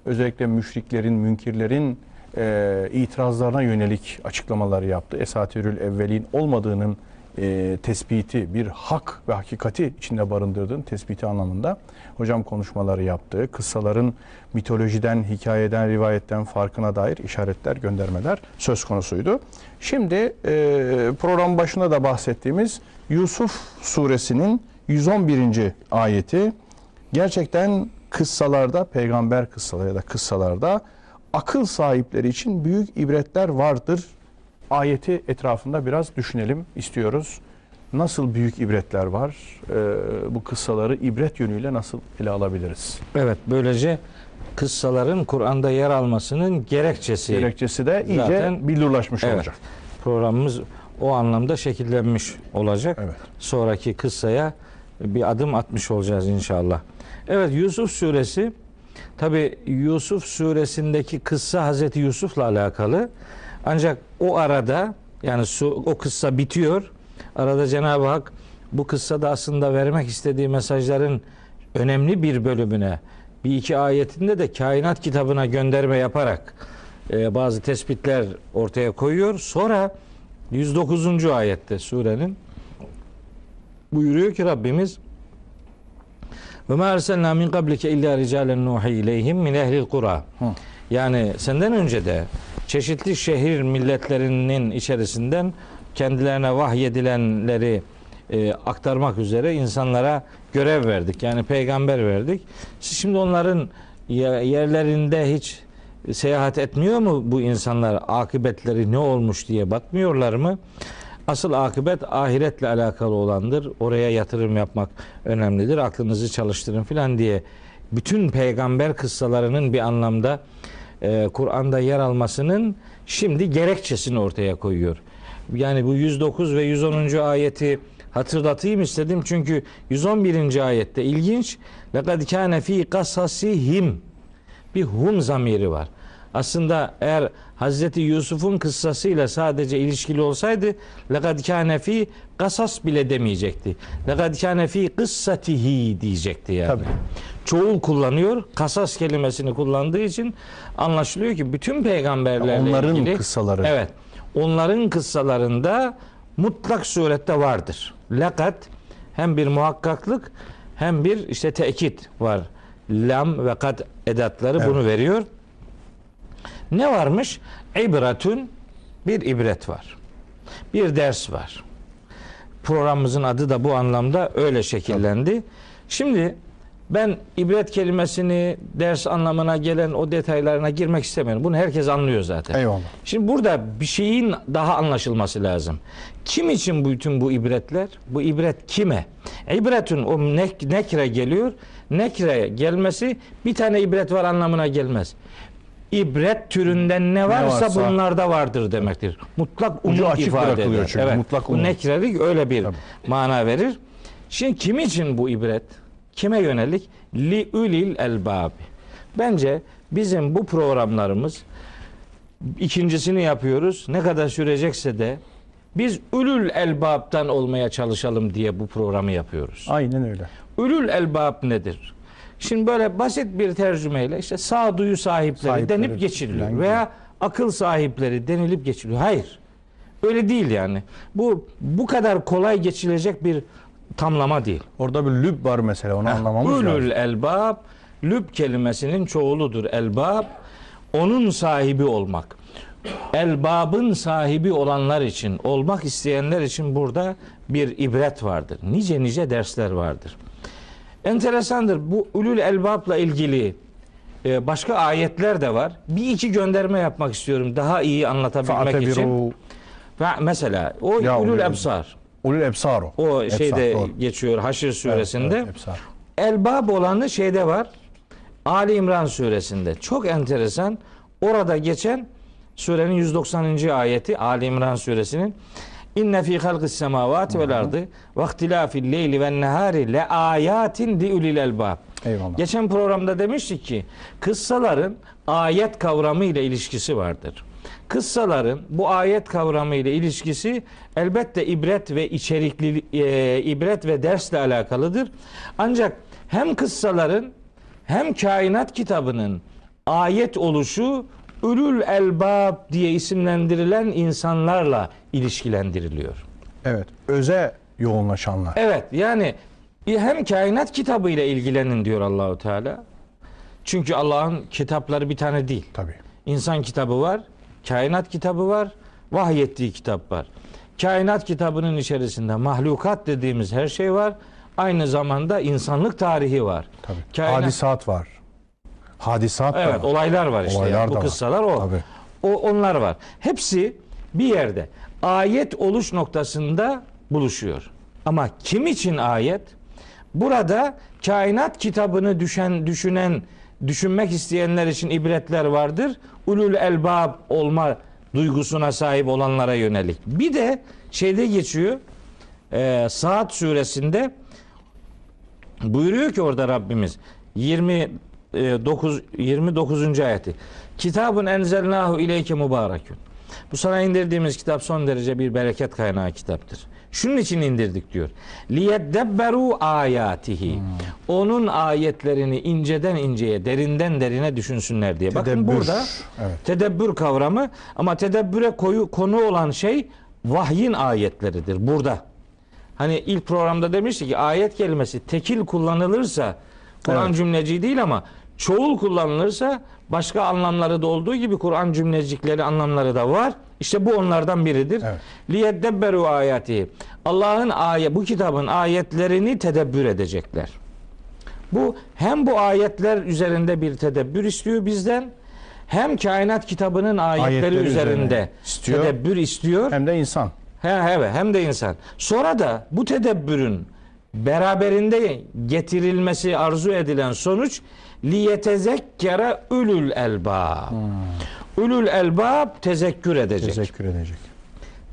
özellikle müşriklerin, münkirlerin e, itirazlarına yönelik açıklamaları yaptı. Esatirül Evvelin olmadığının e, tespiti, bir hak ve hakikati içinde barındırdığın tespiti anlamında hocam konuşmaları yaptı. Kıssaların mitolojiden, hikayeden, rivayetten farkına dair işaretler, göndermeler söz konusuydu. Şimdi e, program başında da bahsettiğimiz Yusuf suresinin 111. ayeti gerçekten kıssalarda, peygamber kıssaları ya da kıssalarda akıl sahipleri için büyük ibretler vardır ayeti etrafında biraz düşünelim istiyoruz. Nasıl büyük ibretler var? Ee, bu kıssaları ibret yönüyle nasıl ele alabiliriz? Evet böylece kıssaların Kur'an'da yer almasının gerekçesi Gerekçesi de iyice Zaten- billurlaşmış Evet. olacak. programımız o anlamda şekillenmiş olacak. Evet. Sonraki kıssaya bir adım atmış olacağız inşallah. Evet Yusuf suresi tabi Yusuf suresindeki kıssa Hazreti Yusuf'la alakalı. Ancak o arada yani su, o kıssa bitiyor. Arada Cenab-ı Hak bu kıssada aslında vermek istediği mesajların önemli bir bölümüne bir iki ayetinde de kainat kitabına gönderme yaparak e, bazı tespitler ortaya koyuyor. Sonra 109. ayette surenin buyuruyor ki Rabbimiz ve ma erselna min qablike illa ricalen nuhi ileyhim min ehlil kura. Yani senden önce de çeşitli şehir milletlerinin içerisinden kendilerine vahyedilenleri e, aktarmak üzere insanlara görev verdik. Yani peygamber verdik. Siz şimdi onların ye- yerlerinde hiç seyahat etmiyor mu bu insanlar? Akıbetleri ne olmuş diye bakmıyorlar mı? Asıl akıbet ahiretle alakalı olandır. Oraya yatırım yapmak önemlidir. Aklınızı çalıştırın filan diye bütün peygamber kıssalarının bir anlamda e, Kur'an'da yer almasının şimdi gerekçesini ortaya koyuyor. Yani bu 109 ve 110. ayeti hatırlatayım istedim çünkü 111. ayette ilginç. Lekad kâne fî kasasihim bir hum zamiri var. Aslında eğer Hazreti Yusuf'un kıssasıyla sadece ilişkili olsaydı lekad kâne fî kasas bile demeyecekti. Lekad kâne fî kıssatihi diyecekti yani. Tabii. Çoğul kullanıyor. Kasas kelimesini kullandığı için anlaşılıyor ki bütün peygamberlerle Onların ilgili kıssaları. Evet. Onların kıssalarında mutlak surette vardır. Lekad hem bir muhakkaklık hem bir işte tekit var. Lam ve kad edatları Evet. bunu veriyor. Ne varmış? İbretün bir ibret var. Bir ders var. Programımızın adı da bu anlamda öyle şekillendi. Şimdi ben ibret kelimesini ders anlamına gelen o detaylarına girmek istemiyorum. Bunu herkes anlıyor zaten. Eyvallah. Şimdi burada bir şeyin daha anlaşılması lazım. Kim için bu bütün bu ibretler? Bu ibret kime? İbretün o nek, nekre geliyor. Nekre gelmesi bir tane ibret var anlamına gelmez. İbret türünden ne varsa, varsa- bunlarda vardır demektir. Mutlak Ucu umum açık ifade bırakılıyor eder. çünkü, Evet, mutlak bu umum. nekrelik öyle bir Tabii. mana verir. Şimdi kim için bu ibret? Kime yönelik? Li ulil elbab. Bence bizim bu programlarımız ikincisini yapıyoruz. Ne kadar sürecekse de biz ülül elbaptan olmaya çalışalım diye bu programı yapıyoruz. Aynen öyle. Ülül elbab nedir? Şimdi böyle basit bir tercümeyle işte sağduyu sahipleri, Sahipleri denip geçiriliyor veya akıl sahipleri denilip geçiliyor. Hayır. Öyle değil yani. Bu bu kadar kolay geçilecek bir tamlama değil. Orada bir lüb var mesela onu anlamamız Ülül lazım. elbab lüb kelimesinin çoğuludur. Elbab onun sahibi olmak. Elbabın sahibi olanlar için, olmak isteyenler için burada bir ibret vardır. Nice nice dersler vardır. Enteresandır. Bu ulul elbabla ilgili e, başka ayetler de var. Bir iki gönderme yapmak istiyorum daha iyi anlatabilmek için. Fa'tebiru Ve mesela o Ya ulul ulul- ebsar. Ulul ebsar o. O Ebsar, şeyde doğru. geçiyor Haşr suresinde. Evet, evet. Elbab olanı şeyde var. Ali İmran suresinde. Çok enteresan. Orada geçen surenin 190. ayeti Ali İmran suresinin İnne fi halqis semavati vel ardı ve ihtilafil leyli ven nehari le ayatin li ulil elbab. Eyvallah. Geçen programda demiştik ki kıssaların ayet kavramı ile ilişkisi vardır. Kıssaların bu ayet kavramı ile ilişkisi elbette ibret ve içerikli e, ibret ve dersle alakalıdır. Ancak hem kıssaların hem kainat kitabının ayet oluşu ülül elbab diye isimlendirilen insanlarla ilişkilendiriliyor. Evet. Öze yoğunlaşanlar. Evet yani hem kainat kitabı ile ilgilenin diyor Allahu Teala. Çünkü Allah'ın kitapları bir tane değil. Tabii. İnsan kitabı var, kainat kitabı var, vahyettiği kitap var. Kainat kitabının içerisinde mahlukat dediğimiz her şey var. Aynı zamanda insanlık tarihi var. Tabii. Kainat- Hadisat var. Hadisat da Evet, var. olaylar var işte. Olaylar yani. Bu var. kıssalar o. Tabii. O onlar var. Hepsi bir yerde ayet oluş noktasında buluşuyor. Ama kim için ayet? Burada kainat kitabını düşen düşünen düşünmek isteyenler için ibretler vardır. Ulul elbab olma duygusuna sahip olanlara yönelik. Bir de şeyde geçiyor. E, Saat suresinde buyuruyor ki orada Rabbimiz 29 29. ayeti. Kitabun enzelnahu ileyke mübarekün. Bu sana indirdiğimiz kitap son derece bir bereket kaynağı kitaptır. Şunun için indirdik diyor. Liyeddebberu ayatihi. Onun ayetlerini inceden inceye, derinden derine düşünsünler diye. Bakın Tedebbür. burada Evet. tedebbür kavramı ama tedebbüre koyu, konu olan şey vahyin ayetleridir burada. Hani ilk programda demiştik ki ayet kelimesi tekil kullanılırsa Kur'an Evet. cümleci değil ama çoğul kullanılırsa başka anlamları da olduğu gibi Kur'an cümlecikleri anlamları da var. İşte bu onlardan biridir. Evet. Liyeddebberu ayati. Allah'ın ayet bu kitabın ayetlerini tedebbür edecekler. Bu hem bu ayetler üzerinde bir tedebbür istiyor bizden hem kainat kitabının ayetleri, Ayetleri üzerinde istiyor. tedebbür istiyor. Hem de insan. He, evet hem de insan. Sonra da bu tedebbürün beraberinde getirilmesi arzu edilen sonuç liyetezekkere ülül elbab. Ülül elbab tezekkür edecek. Teşekkür edecek.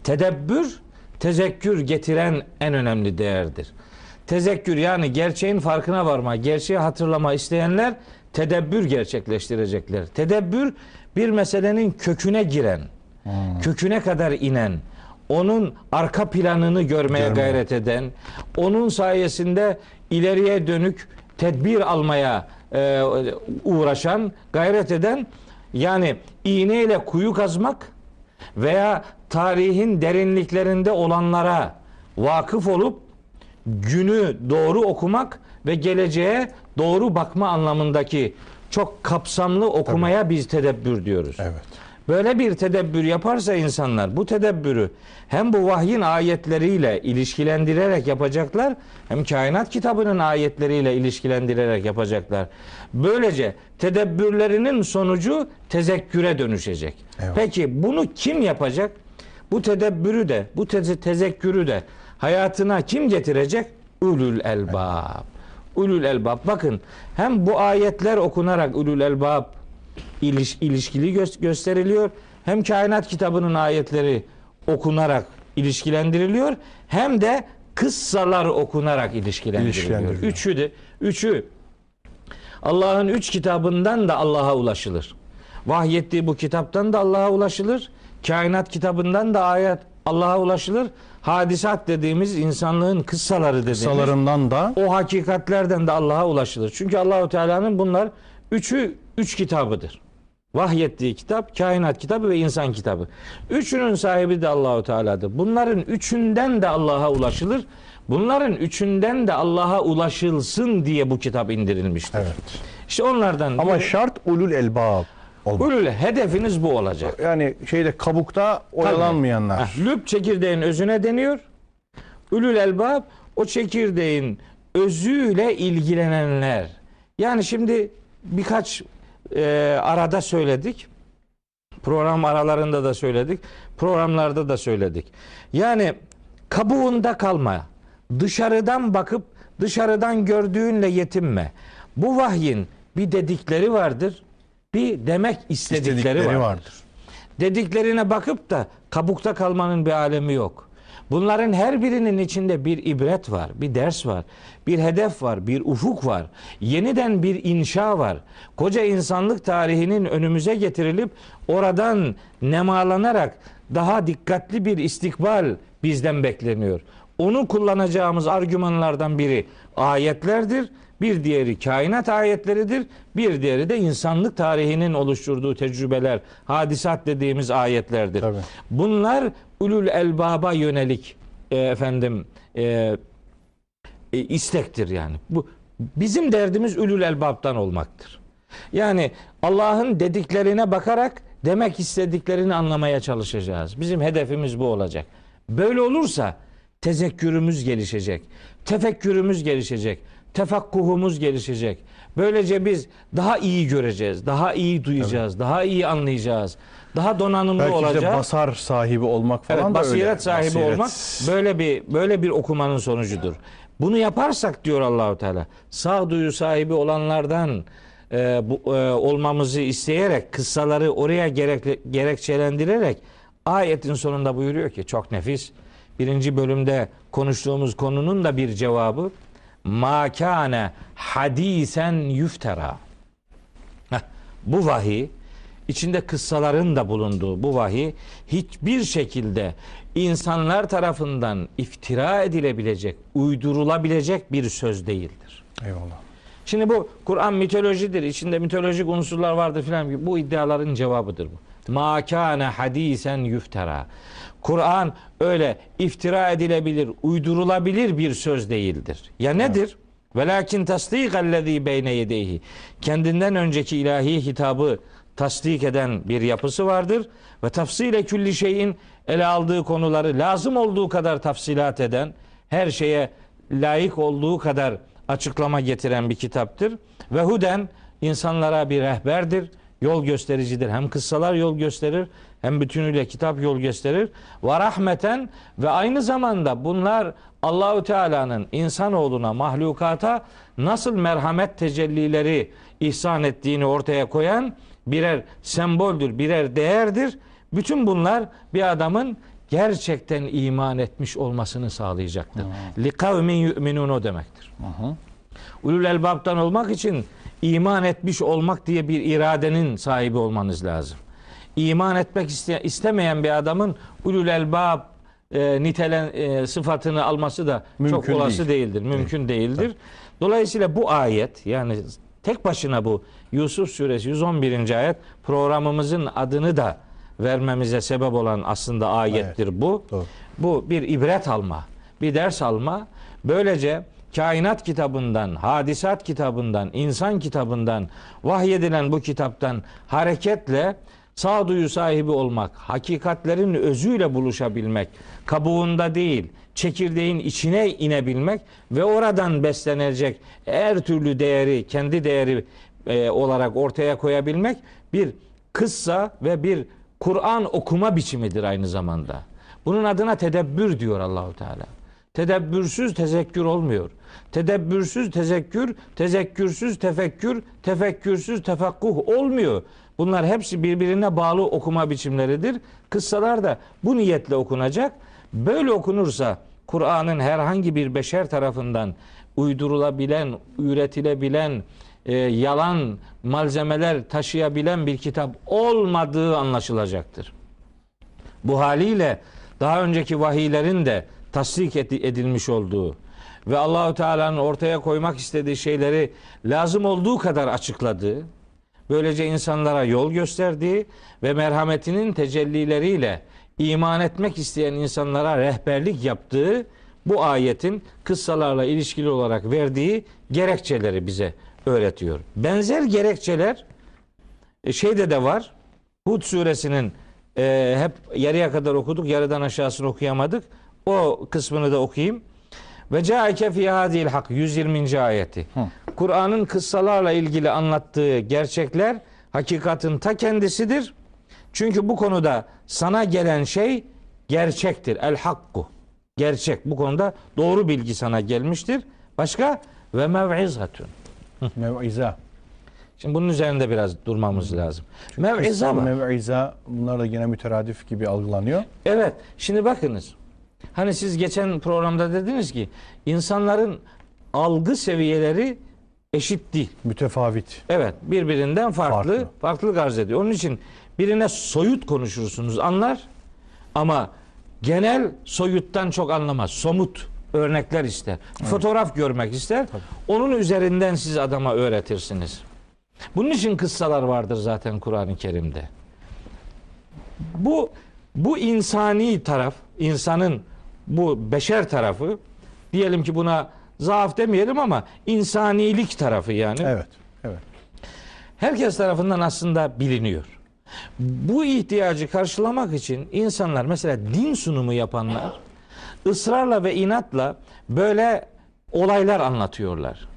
Tedebbür tezekkür getiren en önemli değerdir. Tezekkür yani gerçeğin farkına varma, gerçeği hatırlama isteyenler tedebbür gerçekleştirecekler. Tedebbür bir meselenin köküne giren, köküne kadar inen, onun arka planını görmeye Görme. gayret eden, onun sayesinde ileriye dönük tedbir almaya e, uğraşan, gayret eden yani iğneyle kuyu kazmak veya tarihin derinliklerinde olanlara vakıf olup günü doğru okumak ve geleceğe doğru bakma anlamındaki çok kapsamlı okumaya biz tedebbür diyoruz. Evet. Böyle bir tedebbür yaparsa insanlar bu tedebbürü hem bu vahyin ayetleriyle ilişkilendirerek yapacaklar hem kainat kitabının ayetleriyle ilişkilendirerek yapacaklar. Böylece tedebbürlerinin sonucu tezekküre dönüşecek. Evet. Peki bunu kim yapacak? Bu tedebbürü de bu teze- tezekkürü de hayatına kim getirecek? Ulul elbab. Ulul elbab. Bakın hem bu ayetler okunarak ulul elbab iliş, ilişkili gö- gösteriliyor. Hem kainat kitabının ayetleri okunarak ilişkilendiriliyor. Hem de kıssalar okunarak ilişkilendiriliyor. İlişkilendiriliyor. Üçü de üçü Allah'ın üç kitabından da Allah'a ulaşılır. Vahyettiği bu kitaptan da Allah'a ulaşılır. Kainat kitabından da ayet Allah'a ulaşılır. Hadisat dediğimiz insanlığın kıssaları dediğimiz Kısalarından da o hakikatlerden de Allah'a ulaşılır. Çünkü Allahu Teala'nın bunlar üçü üç kitabıdır. Vahyettiği kitap, kainat kitabı ve insan kitabı. Üçünün sahibi de Allahu Teala'dır. Bunların üçünden de Allah'a ulaşılır. Bunların üçünden de Allah'a ulaşılsın diye bu kitap indirilmiştir. evet. İşte onlardan Ama biri- şart ulul elbab olmak. Ulul hedefiniz bu olacak. Yani şeyde kabukta oyalanmayanlar. Heh, lüb çekirdeğin özüne deniyor. Ülül elbab o çekirdeğin özüyle ilgilenenler. Yani şimdi birkaç e, arada söyledik. Program aralarında da söyledik. Programlarda da söyledik. Yani Kabuğunda kalma. Dışarıdan bakıp dışarıdan gördüğünle yetinme. Bu vahyin bir dedikleri vardır. Bir demek istedikleri, İstedikleri vardır. vardır. Dediklerine bakıp da kabukta kalmanın bir alemi yok. Bunların her birinin içinde bir ibret var, bir ders var, bir hedef var, bir ufuk var. Yeniden bir inşa var. Koca insanlık tarihinin önümüze getirilip oradan nemalanarak daha dikkatli bir istikbal bizden bekleniyor. Onu kullanacağımız argümanlardan biri ayetlerdir. Bir diğeri kainat ayetleridir. Bir diğeri de insanlık tarihinin oluşturduğu tecrübeler, hadisat dediğimiz ayetlerdir. Tabii. Bunlar ulul elbaba yönelik e, efendim e, e, istektir yani. Bu bizim derdimiz ulul elbaptan olmaktır. Yani Allah'ın dediklerine bakarak demek istediklerini anlamaya çalışacağız. Bizim hedefimiz bu olacak. Böyle olursa tezekkürümüz gelişecek. Tefekkürümüz gelişecek. Tefakkuhumuz gelişecek. Böylece biz daha iyi göreceğiz, daha iyi duyacağız, daha iyi anlayacağız. Daha donanımlı Belki olacağız. de basar sahibi olmak falan Evet, da basiret öyle. sahibi Basiret. olmak böyle bir böyle bir okumanın sonucudur. Bunu yaparsak diyor Allahu Teala, sağduyu sahibi olanlardan e, bu, e, olmamızı isteyerek kıssaları oraya gerek, gerekçelendirerek ayetin sonunda buyuruyor ki çok nefis. Birinci bölümde konuştuğumuz konunun da bir cevabı ma kâne hadisen yuftera. Heh, bu vahiy içinde kıssaların da bulunduğu bu vahiy hiçbir şekilde insanlar tarafından iftira edilebilecek, uydurulabilecek bir söz değildir. Eyvallah. Şimdi bu Kur'an mitolojidir, içinde mitolojik unsurlar vardır filan gibi bu iddiaların cevabıdır bu. Ma kana hadisen yuftera. Kur'an öyle iftira edilebilir, uydurulabilir bir söz değildir. Ya nedir? Velakin tasdikallezî beyne yedeyhi. Kendinden önceki ilahi hitabı tasdik eden bir yapısı vardır ve tafsile külli şeyin ele aldığı konuları lazım olduğu kadar tafsilat eden, her şeye layık olduğu kadar açıklama getiren bir kitaptır. Ve huden insanlara bir rehberdir, yol göstericidir. Hem kıssalar yol gösterir, hem bütünüyle kitap yol gösterir. Ve rahmeten ve aynı zamanda bunlar Allahü Teala'nın insanoğluna, mahlukata nasıl merhamet tecellileri ihsan ettiğini ortaya koyan birer semboldür, birer değerdir. Bütün bunlar bir adamın gerçekten iman etmiş olmasını sağlayacaktır. Li kavmin yu'minun o demektir. Ulul elbaptan olmak için iman etmiş olmak diye bir iradenin sahibi olmanız lazım. İman etmek iste- istemeyen bir adamın ulul elbab e, nitelen e, sıfatını alması da Mümkün çok olası değil. değildir. Mümkün değildir. Dolayısıyla bu ayet yani tek başına bu Yusuf suresi 111. ayet programımızın adını da vermemize sebep olan aslında ayettir bu. Doğru. Bu bir ibret alma, bir ders alma. Böylece kainat kitabından, hadisat kitabından, insan kitabından, vahyedilen bu kitaptan hareketle sağduyu sahibi olmak, hakikatlerin özüyle buluşabilmek, kabuğunda değil, çekirdeğin içine inebilmek ve oradan beslenecek her türlü değeri, kendi değeri e, olarak ortaya koyabilmek bir kıssa ve bir Kur'an okuma biçimidir aynı zamanda. Bunun adına tedebbür diyor Allahu Teala. Tedebbürsüz tezekkür olmuyor. Tedebbürsüz tezekkür, tezekkürsüz tefekkür, tefekkürsüz tefakkuh olmuyor. Bunlar hepsi birbirine bağlı okuma biçimleridir. Kıssalar da bu niyetle okunacak. Böyle okunursa Kur'an'ın herhangi bir beşer tarafından uydurulabilen, üretilebilen, e, yalan malzemeler taşıyabilen bir kitap olmadığı anlaşılacaktır. Bu haliyle daha önceki vahiylerin de tasdik edi- edilmiş olduğu ve Allahu Teala'nın ortaya koymak istediği şeyleri lazım olduğu kadar açıkladığı, böylece insanlara yol gösterdiği ve merhametinin tecellileriyle iman etmek isteyen insanlara rehberlik yaptığı bu ayetin kıssalarla ilişkili olarak verdiği gerekçeleri bize öğretiyor. Benzer gerekçeler e, şeyde de var. Hud suresinin e, hep yarıya kadar okuduk, yarıdan aşağısını okuyamadık. O kısmını da okuyayım. Ve caike fi hadil hak 120. ayeti. Kur'an'ın kıssalarla ilgili anlattığı gerçekler hakikatin ta kendisidir. Çünkü bu konuda sana gelen şey gerçektir. El hakku. gerçek. Bu konuda doğru bilgi sana gelmiştir. Başka ve mev'izatun. Mev'iza. Şimdi bunun üzerinde biraz durmamız lazım. Mev'iza var. Mev'iza bunlar da yine müteradif gibi algılanıyor. Evet. Şimdi bakınız. Hani siz geçen programda dediniz ki insanların algı seviyeleri eşit değil. Mütefavit. Evet, birbirinden farklı, Farklı. farklı arz ediyor. Onun için birine soyut konuşursunuz, anlar. Ama genel soyuttan çok anlamaz. Somut örnekler ister. Fotoğraf görmek ister. Onun üzerinden siz adama öğretirsiniz. Bunun için kıssalar vardır zaten Kur'an-ı Kerim'de. Bu bu insani taraf, insanın bu beşer tarafı diyelim ki buna zaaf demeyelim ama insanilik tarafı yani Evet. Evet. herkes tarafından aslında biliniyor. Bu ihtiyacı karşılamak için insanlar mesela din sunumu yapanlar ısrarla ve inatla böyle olaylar anlatıyorlar.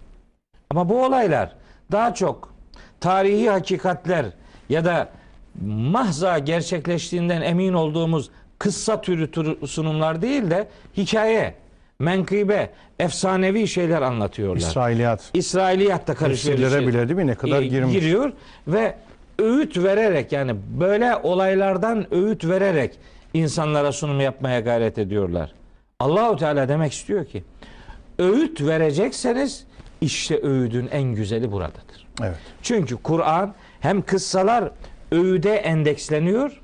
Ama bu olaylar daha çok tarihi hakikatler ya da mahza gerçekleştiğinden emin olduğumuz kıssa türü sunumlar değil de hikaye, menkıbe, efsanevi şeyler anlatıyorlar. İsrailiyat. İsrailiyat da karışıyor. İşe. bile değil mi? Ne kadar E, girmiş. Giriyor ve öğüt vererek yani böyle olaylardan öğüt vererek insanlara sunum yapmaya gayret ediyorlar. Allahu Teala demek istiyor ki öğüt verecekseniz işte öğüdün en güzeli buradadır. Evet. Çünkü Kur'an hem kıssalar öğüde endeksleniyor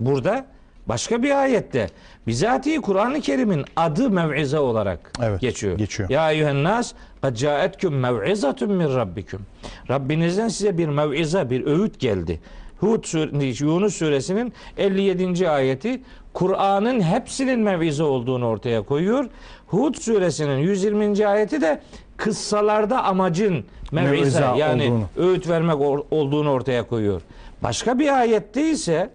burada başka bir ayette bizatihi Kur'an-ı Kerim'in adı mev'ize olarak Evet, geçiyor. geçiyor. Ya eyyühen nas kad caetkum mev'izatun min rabbikum. Rabbinizden size bir mev'ize, bir öğüt geldi. Hud sur- Yunus suresinin 57. ayeti Kur'an'ın hepsinin mev'ize olduğunu ortaya koyuyor. Hud suresinin 120. ayeti de kıssalarda amacın mev'ize Mev'ize yani olduğunu. öğüt vermek olduğunu ortaya koyuyor. Başka bir ayette ise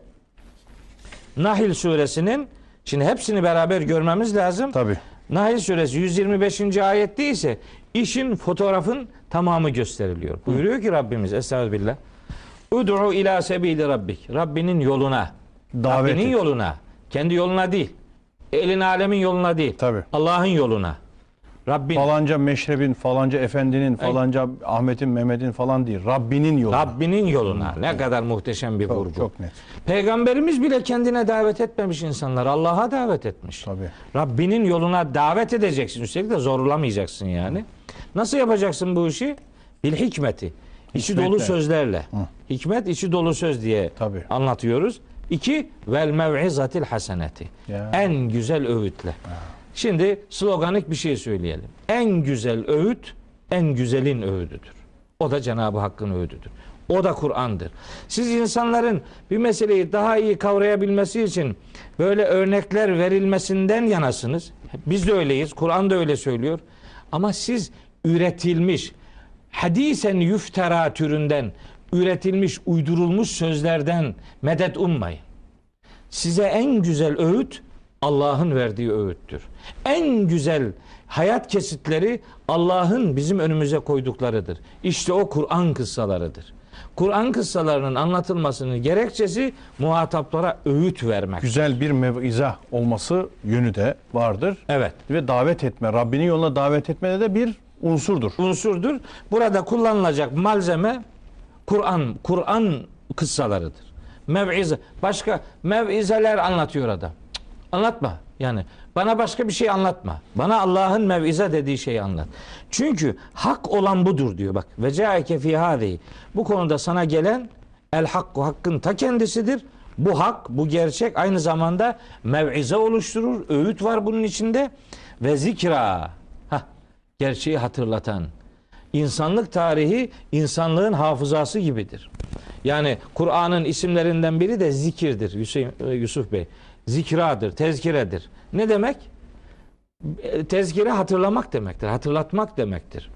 Nahil suresinin şimdi hepsini beraber görmemiz lazım. Tabii. Nahil suresi 125. ayette ise işin fotoğrafın tamamı gösteriliyor. Buyuruyor ki Rabbimiz Estağfirullah. Ud'u ila sebili rabbik. Rabbinin yoluna. Davet Rabbinin et. yoluna. Kendi yoluna değil. Elin alemin yoluna değil. Tabii. Allah'ın yoluna. Rabbin. Falanca meşrebin, falanca efendinin, falanca Ahmet'in, Mehmet'in falan değil. Rabbinin yolu. Rabbinin yoluna. Ne kadar muhteşem bir Çok, vurgu. çok net. Peygamberimiz bile kendine davet etmemiş insanlar. Allah'a davet etmiş. Tabii. Rabbinin yoluna davet edeceksin. Üstelik de zorlamayacaksın yani. Nasıl yapacaksın bu işi? Bil hikmeti. İçi Hikmetle. dolu sözlerle. Hikmet içi dolu söz diye Tabii. anlatıyoruz. İki, vel mev'izatil haseneti. Ya. En güzel öğütle. Şimdi sloganik bir şey söyleyelim. En güzel öğüt, en güzelin öğüdüdür. O da Cenab-ı Hakk'ın öğüdüdür. O da Kur'an'dır. Siz insanların bir meseleyi daha iyi kavrayabilmesi için böyle örnekler verilmesinden yanasınız. Biz de öyleyiz. Kur'an da öyle söylüyor. Ama siz üretilmiş, hadisen yüftera türünden üretilmiş, uydurulmuş sözlerden medet ummayın. Size en güzel öğüt Allah'ın verdiği öğüttür. En güzel hayat kesitleri Allah'ın bizim önümüze koyduklarıdır. İşte o Kur'an kıssalarıdır. Kur'an kıssalarının anlatılmasının gerekçesi muhataplara öğüt vermek. Güzel bir mev'ize olması yönü de vardır. Evet. Ve davet etme, Rabbinin yoluna davet etmede de bir unsurdur. unsurdur. Burada kullanılacak malzeme Kur'an, Kur'an kıssalarıdır. Mev'ize. Başka mev'izeler anlatıyor adam. Anlatma. Yani bana başka bir şey anlatma. Bana Allah'ın mev'ize dediği şeyi anlat. Çünkü hak olan budur diyor bak. Ve caike fi hadihi. Bu konuda sana gelen el hakku hakkın ta kendisidir. Bu hak, bu gerçek aynı zamanda mev'ize oluşturur. Öğüt var bunun içinde ve zikra. Hah, gerçeği hatırlatan. İnsanlık tarihi insanlığın hafızası gibidir. Yani Kur'an'ın isimlerinden biri de zikirdir Yusuf, Yusuf Bey. Zikradır, tezkiredir. Ne demek? E, Tezkire hatırlamak demektir, hatırlatmak demektir.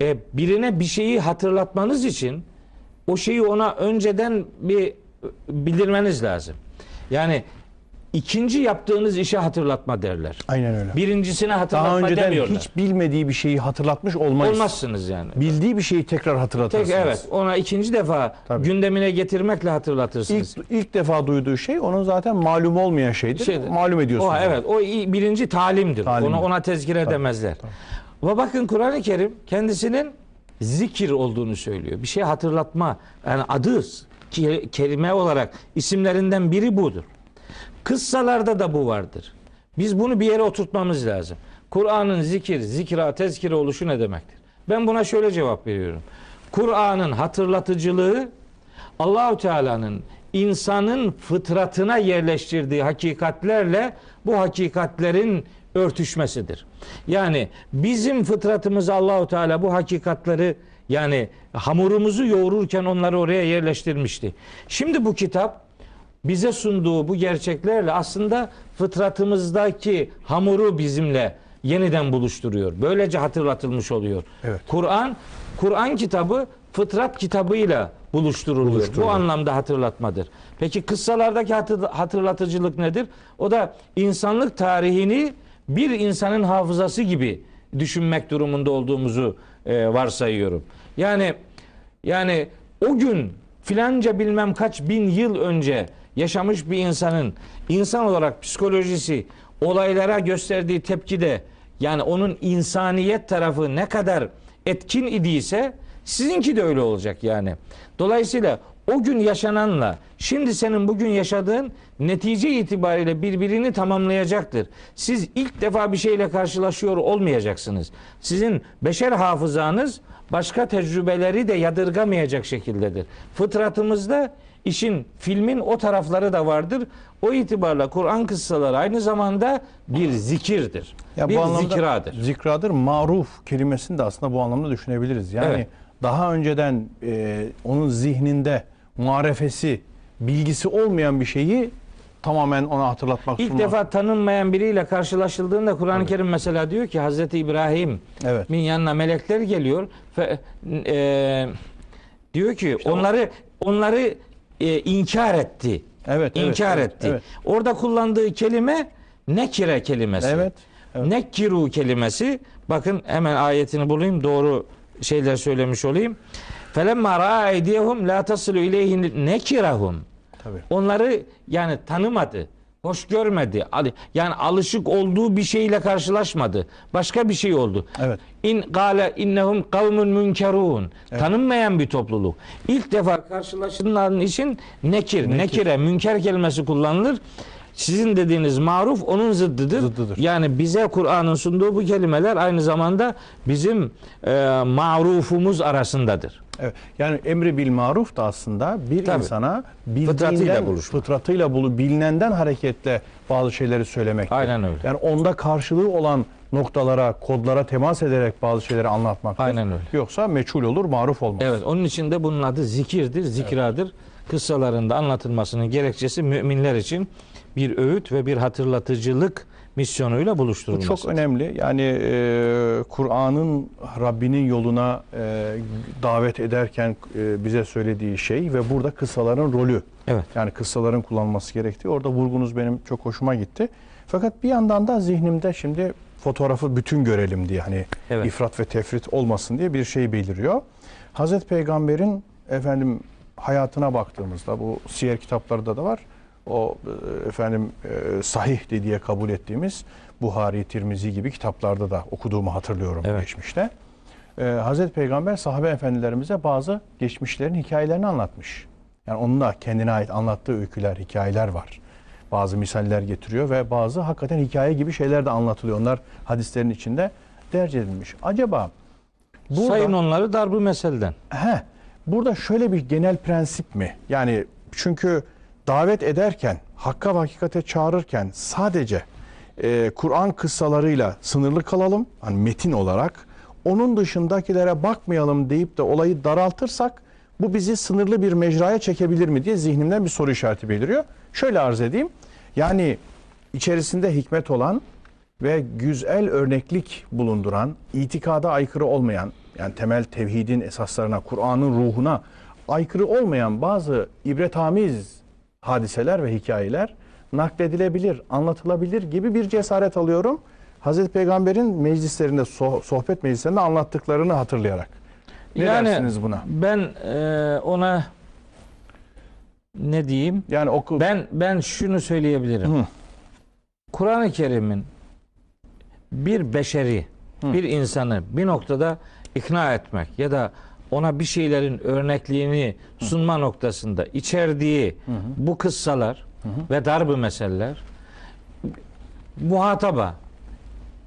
E, birine bir şeyi hatırlatmanız için o şeyi ona önceden bir bildirmeniz lazım. Yani ikinci yaptığınız işe hatırlatma derler. Aynen öyle. Birincisine hatırlatma Daha önceden demiyorlar. hiç bilmediği bir şeyi hatırlatmış olmayız. Olmazsınız yani. Bildiği bir şeyi tekrar Tek hatırlatırsınız. evet ona ikinci defa Tabii. gündemine getirmekle hatırlatırsınız. İlk, ilk defa duyduğu şey onun zaten malum olmayan şeydir. Şeydir. Malum ediyorsunuz. O evet o birinci talimdir. Talimdir. Ona ona tezkir edemezler. Ve bakın Kur'an-ı Kerim kendisinin zikir olduğunu söylüyor. Bir şey hatırlatma yani adı ke- kelime olarak isimlerinden biri budur. Kıssalarda da bu vardır. Biz bunu bir yere oturtmamız lazım. Kur'an'ın zikir, zikra, tezkire oluşu ne demektir? Ben buna şöyle cevap veriyorum. Kur'an'ın hatırlatıcılığı Allahu Teala'nın insanın fıtratına yerleştirdiği hakikatlerle bu hakikatlerin örtüşmesidir. Yani bizim fıtratımız Allahu Teala bu hakikatleri yani hamurumuzu yoğururken onları oraya yerleştirmişti. Şimdi bu kitap bize sunduğu bu gerçeklerle aslında fıtratımızdaki hamuru bizimle yeniden buluşturuyor. Böylece hatırlatılmış oluyor. Evet. Kur'an Kur'an kitabı fıtrat kitabıyla. Buluşturuluyor. Bu anlamda hatırlatmadır. Peki kıssalardaki hatır- hatırlatıcılık nedir? O da insanlık tarihini bir insanın hafızası gibi düşünmek durumunda olduğumuzu e, varsayıyorum. Yani yani o gün filanca bilmem kaç bin yıl önce yaşamış bir insanın insan olarak psikolojisi olaylara gösterdiği tepkide yani onun insaniyet tarafı ne kadar etkin idiyse sizinki de öyle olacak yani. Dolayısıyla o gün yaşananla şimdi senin bugün yaşadığın netice itibariyle birbirini tamamlayacaktır. Siz ilk defa bir şeyle karşılaşıyor olmayacaksınız. Sizin beşer hafızanız başka tecrübeleri de yadırgamayacak şekildedir. Fıtratımızda işin filmin o tarafları da vardır. O itibarla Kur'an kıssaları aynı zamanda bir zikirdir. Ya bir bu anlamda zikradır. Zikradır. Maruf kelimesini de aslında bu anlamda düşünebiliriz. Yani Evet. daha önceden e, onun zihninde marefesi, bilgisi olmayan bir şeyi tamamen ona hatırlatmak İlk sunmak. defa tanınmayan biriyle karşılaşıldığında Kur'an-ı Kerim mesela diyor ki Hazreti İbrahim Evet. min yanına melekler geliyor ve e, diyor ki onları onları e, inkar etti. Evet, evet, İnkar evet, etti. evet. Orada kullandığı kelime nekire kelimesi. Evet, evet. Nekkiru kelimesi bakın hemen ayetini bulayım doğru şeyler söylemiş olayım. Felemma ra'a eydiyehum la tasilu ileyhin nekirahum. Tabii. Onları yani tanımadı. Hoş görmedi. Yani alışık olduğu bir şeyle karşılaşmadı. Başka bir şey oldu. Evet. İn gale innehum kavmun münkerun. Tanınmayan bir topluluk. İlk defa karşılaşılan için nekir, nekire, münker kelimesi kullanılır. Sizin dediğiniz maruf onun zıddıdır. Zıddıdır. Yani bize Kur'an'ın sunduğu bu kelimeler aynı zamanda bizim e, marufumuz arasındadır. Evet. Yani emri bil maruf da aslında bir Tabii. insana Fıtratıyla bildiğinden, buluşma. fıtratıyla bulu, bilinenden hareketle bazı şeyleri söylemek. Aynen öyle. Yani onda karşılığı olan noktalara, kodlara temas ederek bazı şeyleri anlatmak. Aynen öyle. Yoksa meçhul olur, maruf olmaz. Evet onun için de bunun adı zikirdir, zikradır. Kıssalarında anlatılmasının gerekçesi müminler için bir öğüt ve bir hatırlatıcılık misyonuyla Bu buluşturulması. çok önemli. Yani e, Kur'an'ın Rabbinin yoluna e, davet ederken e, bize söylediği şey ve burada kıssaların rolü. Evet. Yani kıssaların kullanılması gerektiği. Orada vurgunuz benim çok hoşuma gitti. Fakat bir yandan da zihnimde şimdi fotoğrafı bütün görelim diye hani Evet. ifrat ve tefrit olmasın diye bir şey beliriyor. Hazreti Peygamber'in efendim hayatına baktığımızda bu siyer kitaplarda da var. O e, efendim e, sahih diye kabul ettiğimiz Buhari, Tirmizi gibi kitaplarda da okuduğumu hatırlıyorum Evet. geçmişte. Ee, Hazreti Peygamber sahabe efendilerimize bazı geçmişlerin hikayelerini anlatmış. Yani onun da kendine ait anlattığı öyküler, hikayeler var. Bazı misaller getiriyor ve bazı hakikaten hikaye gibi şeyler de anlatılıyor. Onlar hadislerin içinde derc edilmiş. Acaba burada, Sayın onları darbu meselden. he, burada şöyle bir genel prensip mi? Yani çünkü davet ederken, hakka ve hakikate çağırırken sadece e, Kur'an kıssalarıyla sınırlı kalalım, hani metin olarak. Onun dışındakilere bakmayalım deyip de olayı daraltırsak bu bizi sınırlı bir mecraya çekebilir mi diye zihnimden bir soru işareti beliriyor. Şöyle arz edeyim. Yani içerisinde hikmet olan ve güzel örneklik bulunduran, itikada aykırı olmayan, yani temel tevhidin esaslarına, Kur'an'ın ruhuna aykırı olmayan bazı ibrethamiz hadiseler ve hikayeler nakledilebilir, anlatılabilir gibi bir cesaret alıyorum. Hazreti Peygamber'in meclislerinde, soh- sohbet meclislerinde anlattıklarını hatırlayarak. Ne Yani dersiniz buna? Ben e, ona ne diyeyim? Yani oku... Ben ben şunu söyleyebilirim. Kur'an-ı Kerim'in bir beşeri, Hı. bir insanı bir noktada ikna etmek ya da ona bir şeylerin örnekliğini sunma noktasında içerdiği bu kıssalar ve darbu meseleler muhataba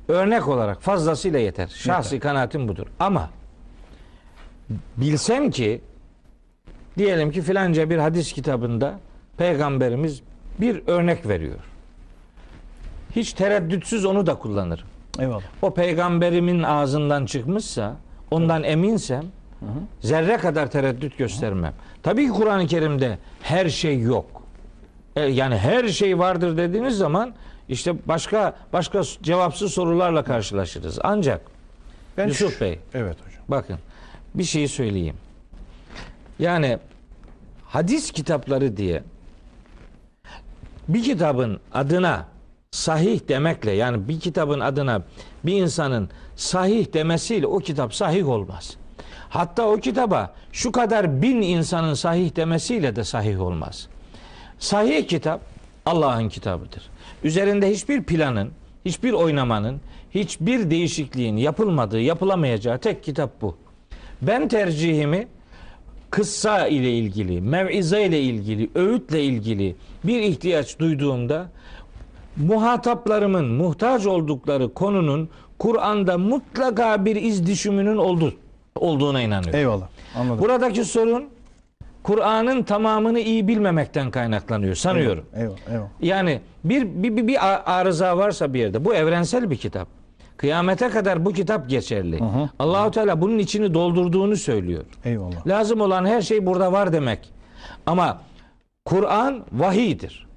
örnek olarak fazlasıyla yeter. Şahsi kanaatim budur. Ama bilsem ki diyelim ki filanca bir hadis kitabında peygamberimiz bir örnek veriyor. Hiç tereddütsüz onu da kullanırım. Eyvallah. O peygamberimin ağzından çıkmışsa, ondan eminsem zerre kadar tereddüt göstermem. Tabii ki Kur'an-ı Kerim'de her şey yok. E, Yani her şey vardır dediğiniz zaman işte başka başka cevapsız sorularla karşılaşırız. Ancak Ben Yusuf şu- Bey Evet hocam. Bakın bir şey söyleyeyim. Yani hadis kitapları diye bir kitabın adına sahih demekle yani bir kitabın adına bir insanın sahih demesiyle o kitap sahih olmaz. Hatta o kitaba şu kadar bin insanın sahih demesiyle de sahih olmaz. Sahih kitap Allah'ın kitabıdır. Üzerinde hiçbir planın, hiçbir oynamanın, hiçbir değişikliğin yapılmadığı, yapılamayacağı tek kitap bu. Ben tercihimi kıssa ile ilgili, mev'ize ile ilgili, öğütle ilgili bir ihtiyaç duyduğumda muhataplarımın muhtaç oldukları konunun Kur'an'da mutlaka bir iz düşümünün oldu, olduğuna inanıyorum. Eyvallah. Anladım. Buradaki sorun Kur'an'ın tamamını iyi bilmemekten kaynaklanıyor sanıyorum. Eyvallah. Eyvallah. Yani bir, bir, bir, bir arıza varsa bir yerde bu evrensel bir kitap. Kıyamete kadar bu kitap geçerli. Allahu Teala bunun içini doldurduğunu söylüyor. Eyvallah. Lazım olan her şey burada var demek. Ama Kur'an vahiydir.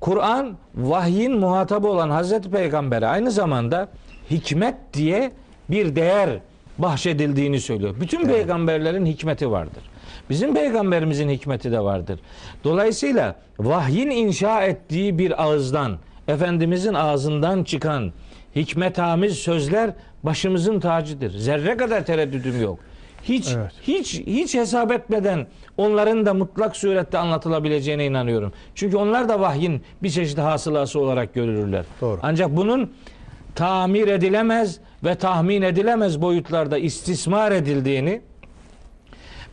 Kur'an vahyin muhatabı olan Hazreti Peygamber'e aynı zamanda hikmet diye bir değer bahşedildiğini söylüyor. Bütün peygamberlerin hikmeti vardır. Bizim peygamberimizin hikmeti de vardır. Dolayısıyla vahyin inşa ettiği bir ağızdan, Efendimizin ağzından çıkan hikmetamiz sözler başımızın tacıdır. Zerre kadar tereddüdüm yok. Hiç Evet. hiç hiç hesap etmeden onların da mutlak surette anlatılabileceğine inanıyorum. Çünkü onlar da vahyin bir çeşit hasılası olarak görülürler. Doğru. Ancak bunun tamir edilemez ve tahmin edilemez boyutlarda istismar edildiğini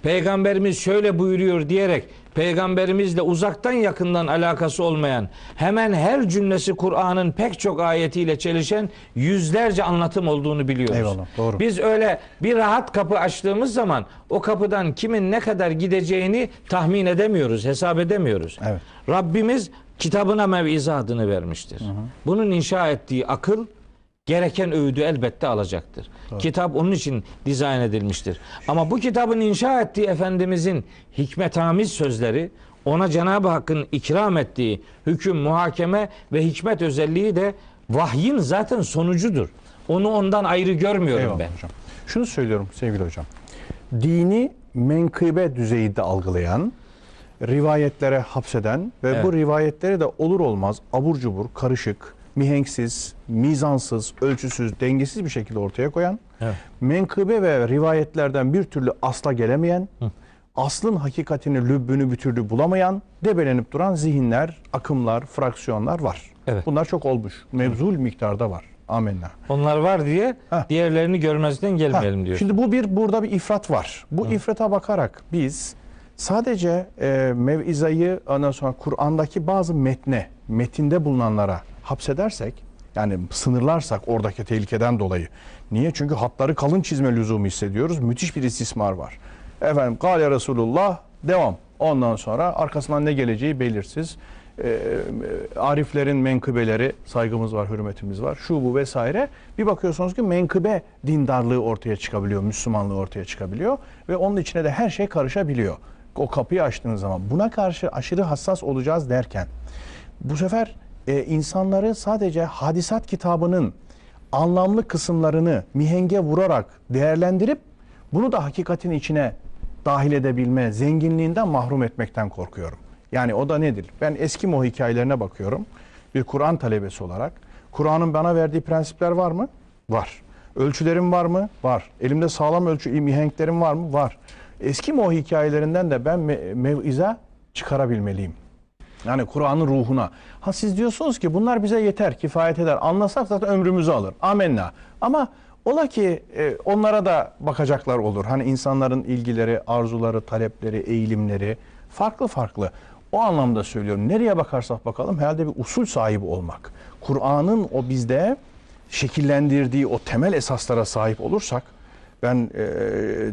Peygamberimiz şöyle buyuruyor diyerek peygamberimizle uzaktan yakından alakası olmayan hemen her cümlesi Kur'an'ın pek çok ayetiyle çelişen yüzlerce anlatım olduğunu biliyoruz. Eyvallah, doğru. Biz öyle bir rahat kapı açtığımız zaman o kapıdan kimin ne kadar gideceğini tahmin edemiyoruz, hesap edemiyoruz. Evet. Rabbimiz kitabına mevize adını vermiştir. Bunun inşa ettiği akıl gereken öğüdü elbette alacaktır. Kitap onun için dizayn edilmiştir. Ama bu kitabın inşa ettiği Efendimizin hikmetamiz sözleri ona Cenab-ı Hakk'ın ikram ettiği hüküm, muhakeme ve hikmet özelliği de vahyin zaten sonucudur. Onu ondan ayrı görmüyorum Eyvallah ben. hocam. Şunu söylüyorum sevgili hocam. Dini menkıbe düzeyinde algılayan, rivayetlere hapseden ve Evet. bu rivayetleri de olur olmaz abur cubur, karışık, mihenksiz, mizansız, ölçüsüz, dengesiz bir şekilde ortaya koyan, Evet. menkıbe ve rivayetlerden bir türlü asla gelemeyen, aslın hakikatini, lübbünü bir türlü bulamayan, debelenip duran zihinler, akımlar, fraksiyonlar var. Evet. Bunlar çok olmuş. Mevzul miktarda var. Amenna. Onlar var diye Heh. diğerlerini görmezden Ha, gelmeyelim diyor. Şimdi bu bir burada bir ifrat var. Bu ifrata bakarak biz sadece e, mevizayı ondan sonra Kur'an'daki bazı metne, metinde bulunanlara hapsedersek yani sınırlarsak oradaki tehlikeden dolayı. Niye? Çünkü hatları kalın çizme lüzumu hissediyoruz. Müthiş bir istismar var. Efendim Kale Resulullah devam. Ondan sonra arkasından ne geleceği belirsiz. Ee, ariflerin menkıbeleri saygımız var, hürmetimiz var. Şu bu vesaire. Bir bakıyorsunuz ki menkıbe dindarlığı ortaya çıkabiliyor, Müslümanlığı ortaya çıkabiliyor ve onun içine de her şey karışabiliyor. O kapıyı açtığınız zaman buna karşı aşırı hassas olacağız derken bu sefer e, insanları sadece hadisat kitabının anlamlı kısımlarını mihenge vurarak değerlendirip bunu da hakikatin içine dahil edebilme zenginliğinden mahrum etmekten korkuyorum. Yani o da nedir? Ben Eskimo hikayelerine bakıyorum. Bir Kur'an talebesi olarak. Kur'an'ın bana verdiği prensipler var mı? Var. Ölçülerim var mı? Var. Elimde sağlam ölçü mihenklerim var mı? Var. Eskimo hikayelerinden de ben me- mevize çıkarabilmeliyim. Yani Kur'an'ın ruhuna. Ha siz diyorsunuz ki bunlar bize yeter, kifayet eder. Anlasak zaten ömrümüzü alır. Amenna. Ama ola ki e, onlara da bakacaklar olur. Hani insanların ilgileri, arzuları, talepleri, eğilimleri farklı farklı. O anlamda söylüyorum. Nereye bakarsak bakalım herhalde bir usul sahibi olmak. Kur'an'ın o bizde şekillendirdiği o temel esaslara sahip olursak ben e,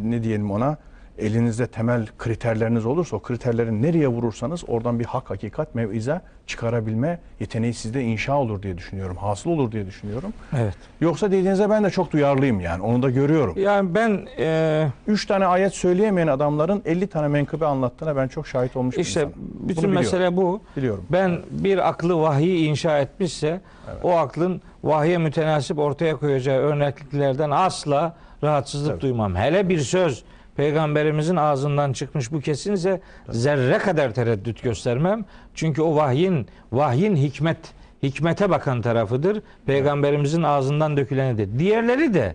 ne diyelim ona elinizde temel kriterleriniz olursa o kriterleri nereye vurursanız oradan bir hak hakikat mevize çıkarabilme yeteneği sizde inşa olur diye düşünüyorum. Hasıl olur diye düşünüyorum. Evet. Yoksa dediğinize ben de çok duyarlıyım yani onu da görüyorum. Yani ben e, Üç tane ayet söyleyemeyen adamların 50 tane menkıbe anlattığına ben çok şahit olmuş işte insanım. bütün Bunu biliyorum. mesele bu. Biliyorum. Ben bir aklı vahiy inşa etmişse o aklın vahye mütenasip ortaya koyacağı örnekliklerden asla rahatsızlık Tabii. duymam. Hele bir söz peygamberimizin ağzından çıkmış bu kesinse zerre kadar tereddüt göstermem. Çünkü o vahyin vahyin hikmet hikmete bakan tarafıdır. Peygamberimizin ağzından dökülenidir. Diğerleri de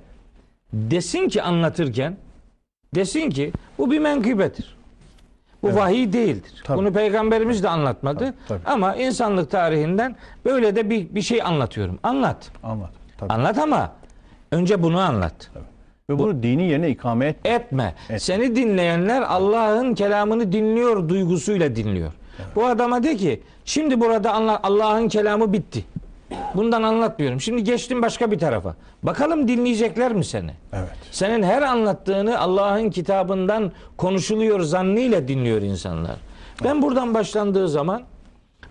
desin ki anlatırken desin ki bu bir menkıbedir. Bu Evet. vahiy değildir. Tabii. Bunu peygamberimiz de anlatmadı. Tabii, tabii. Ama insanlık tarihinden böyle de bir, bir şey anlatıyorum. Anlat. Anlat. Tabii. Anlat ama önce bunu anlat. Ve bunu dini yerine ikame et. Etme. Etme. Seni dinleyenler Allah'ın kelamını dinliyor duygusuyla dinliyor. Bu adama de ki şimdi burada Allah'ın kelamı bitti. Bundan anlatmıyorum. Şimdi geçtim başka bir tarafa. Bakalım dinleyecekler mi seni? Evet. Senin her anlattığını Allah'ın kitabından konuşuluyor zannıyla dinliyor insanlar. Ben buradan başlandığı zaman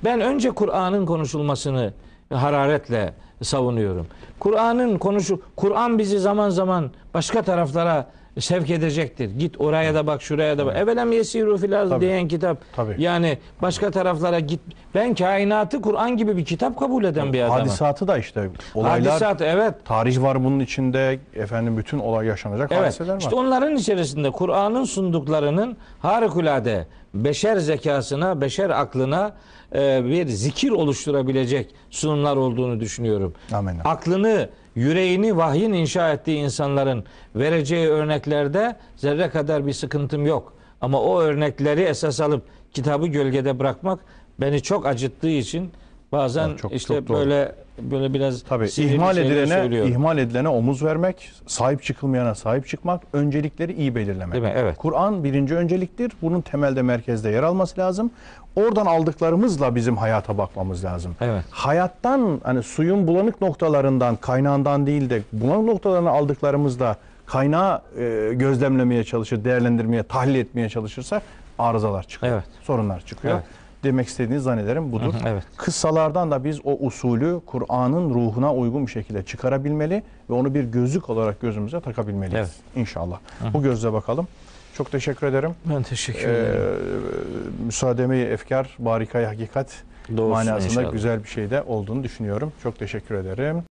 ben önce Kur'an'ın konuşulmasını hararetle savunuyorum. Kur'an'ın konuşu Kur'an bizi zaman zaman başka taraflara sevk edecektir. Git oraya da bak, şuraya da bak. Evelem yesiru fil ardı Tabii. diyen kitap. Tabii. Yani başka taraflara git. Ben kainatı Kur'an gibi bir kitap kabul eden bir adamım. Hadisatı da işte olaylar Hadisat evet. tarih var bunun içinde efendim bütün olay yaşanacak Evet. hadiseler var. İşte onların içerisinde Kur'an'ın sunduklarının harikulade beşer zekasına, beşer aklına e, bir zikir oluşturabilecek sunumlar olduğunu düşünüyorum. Amenna. Aklını, yüreğini vahyin inşa ettiği insanların vereceği örneklerde zerre kadar bir sıkıntım yok. Ama o örnekleri esas alıp kitabı gölgede bırakmak beni çok acıttığı için bazen çok- işte çok doğru. böyle böyle biraz Tabii ihmal edilene söylüyorum. ihmal edilene omuz vermek, sahip çıkılmayana sahip çıkmak, öncelikleri iyi belirlemek. Değil mi? Evet. Kur'an birinci önceliktir. Bunun temelde merkezde yer alması lazım. Oradan aldıklarımızla bizim hayata bakmamız lazım. Evet. Hayattan hani suyun bulanık noktalarından, kaynağından değil de bulanık noktalarını aldıklarımızla kaynağı e, gözlemlemeye çalışır, değerlendirmeye, tahlil etmeye çalışırsak arızalar çıkıyor. Evet. Sorunlar çıkıyor. Evet. Demek istediğiniz zannederim budur. Hı hı, evet. Kıssalardan da biz o usulü Kur'an'ın ruhuna uygun bir şekilde çıkarabilmeli ve onu bir gözlük olarak gözümüze takabilmeliyiz. Evet. İnşallah. Bu gözle bakalım. Çok teşekkür ederim. Ben teşekkür Ee, ederim. müsaademe efkar, barikayı hakikat Doğrusu manasında inşallah. güzel bir şey de olduğunu düşünüyorum. Çok teşekkür ederim.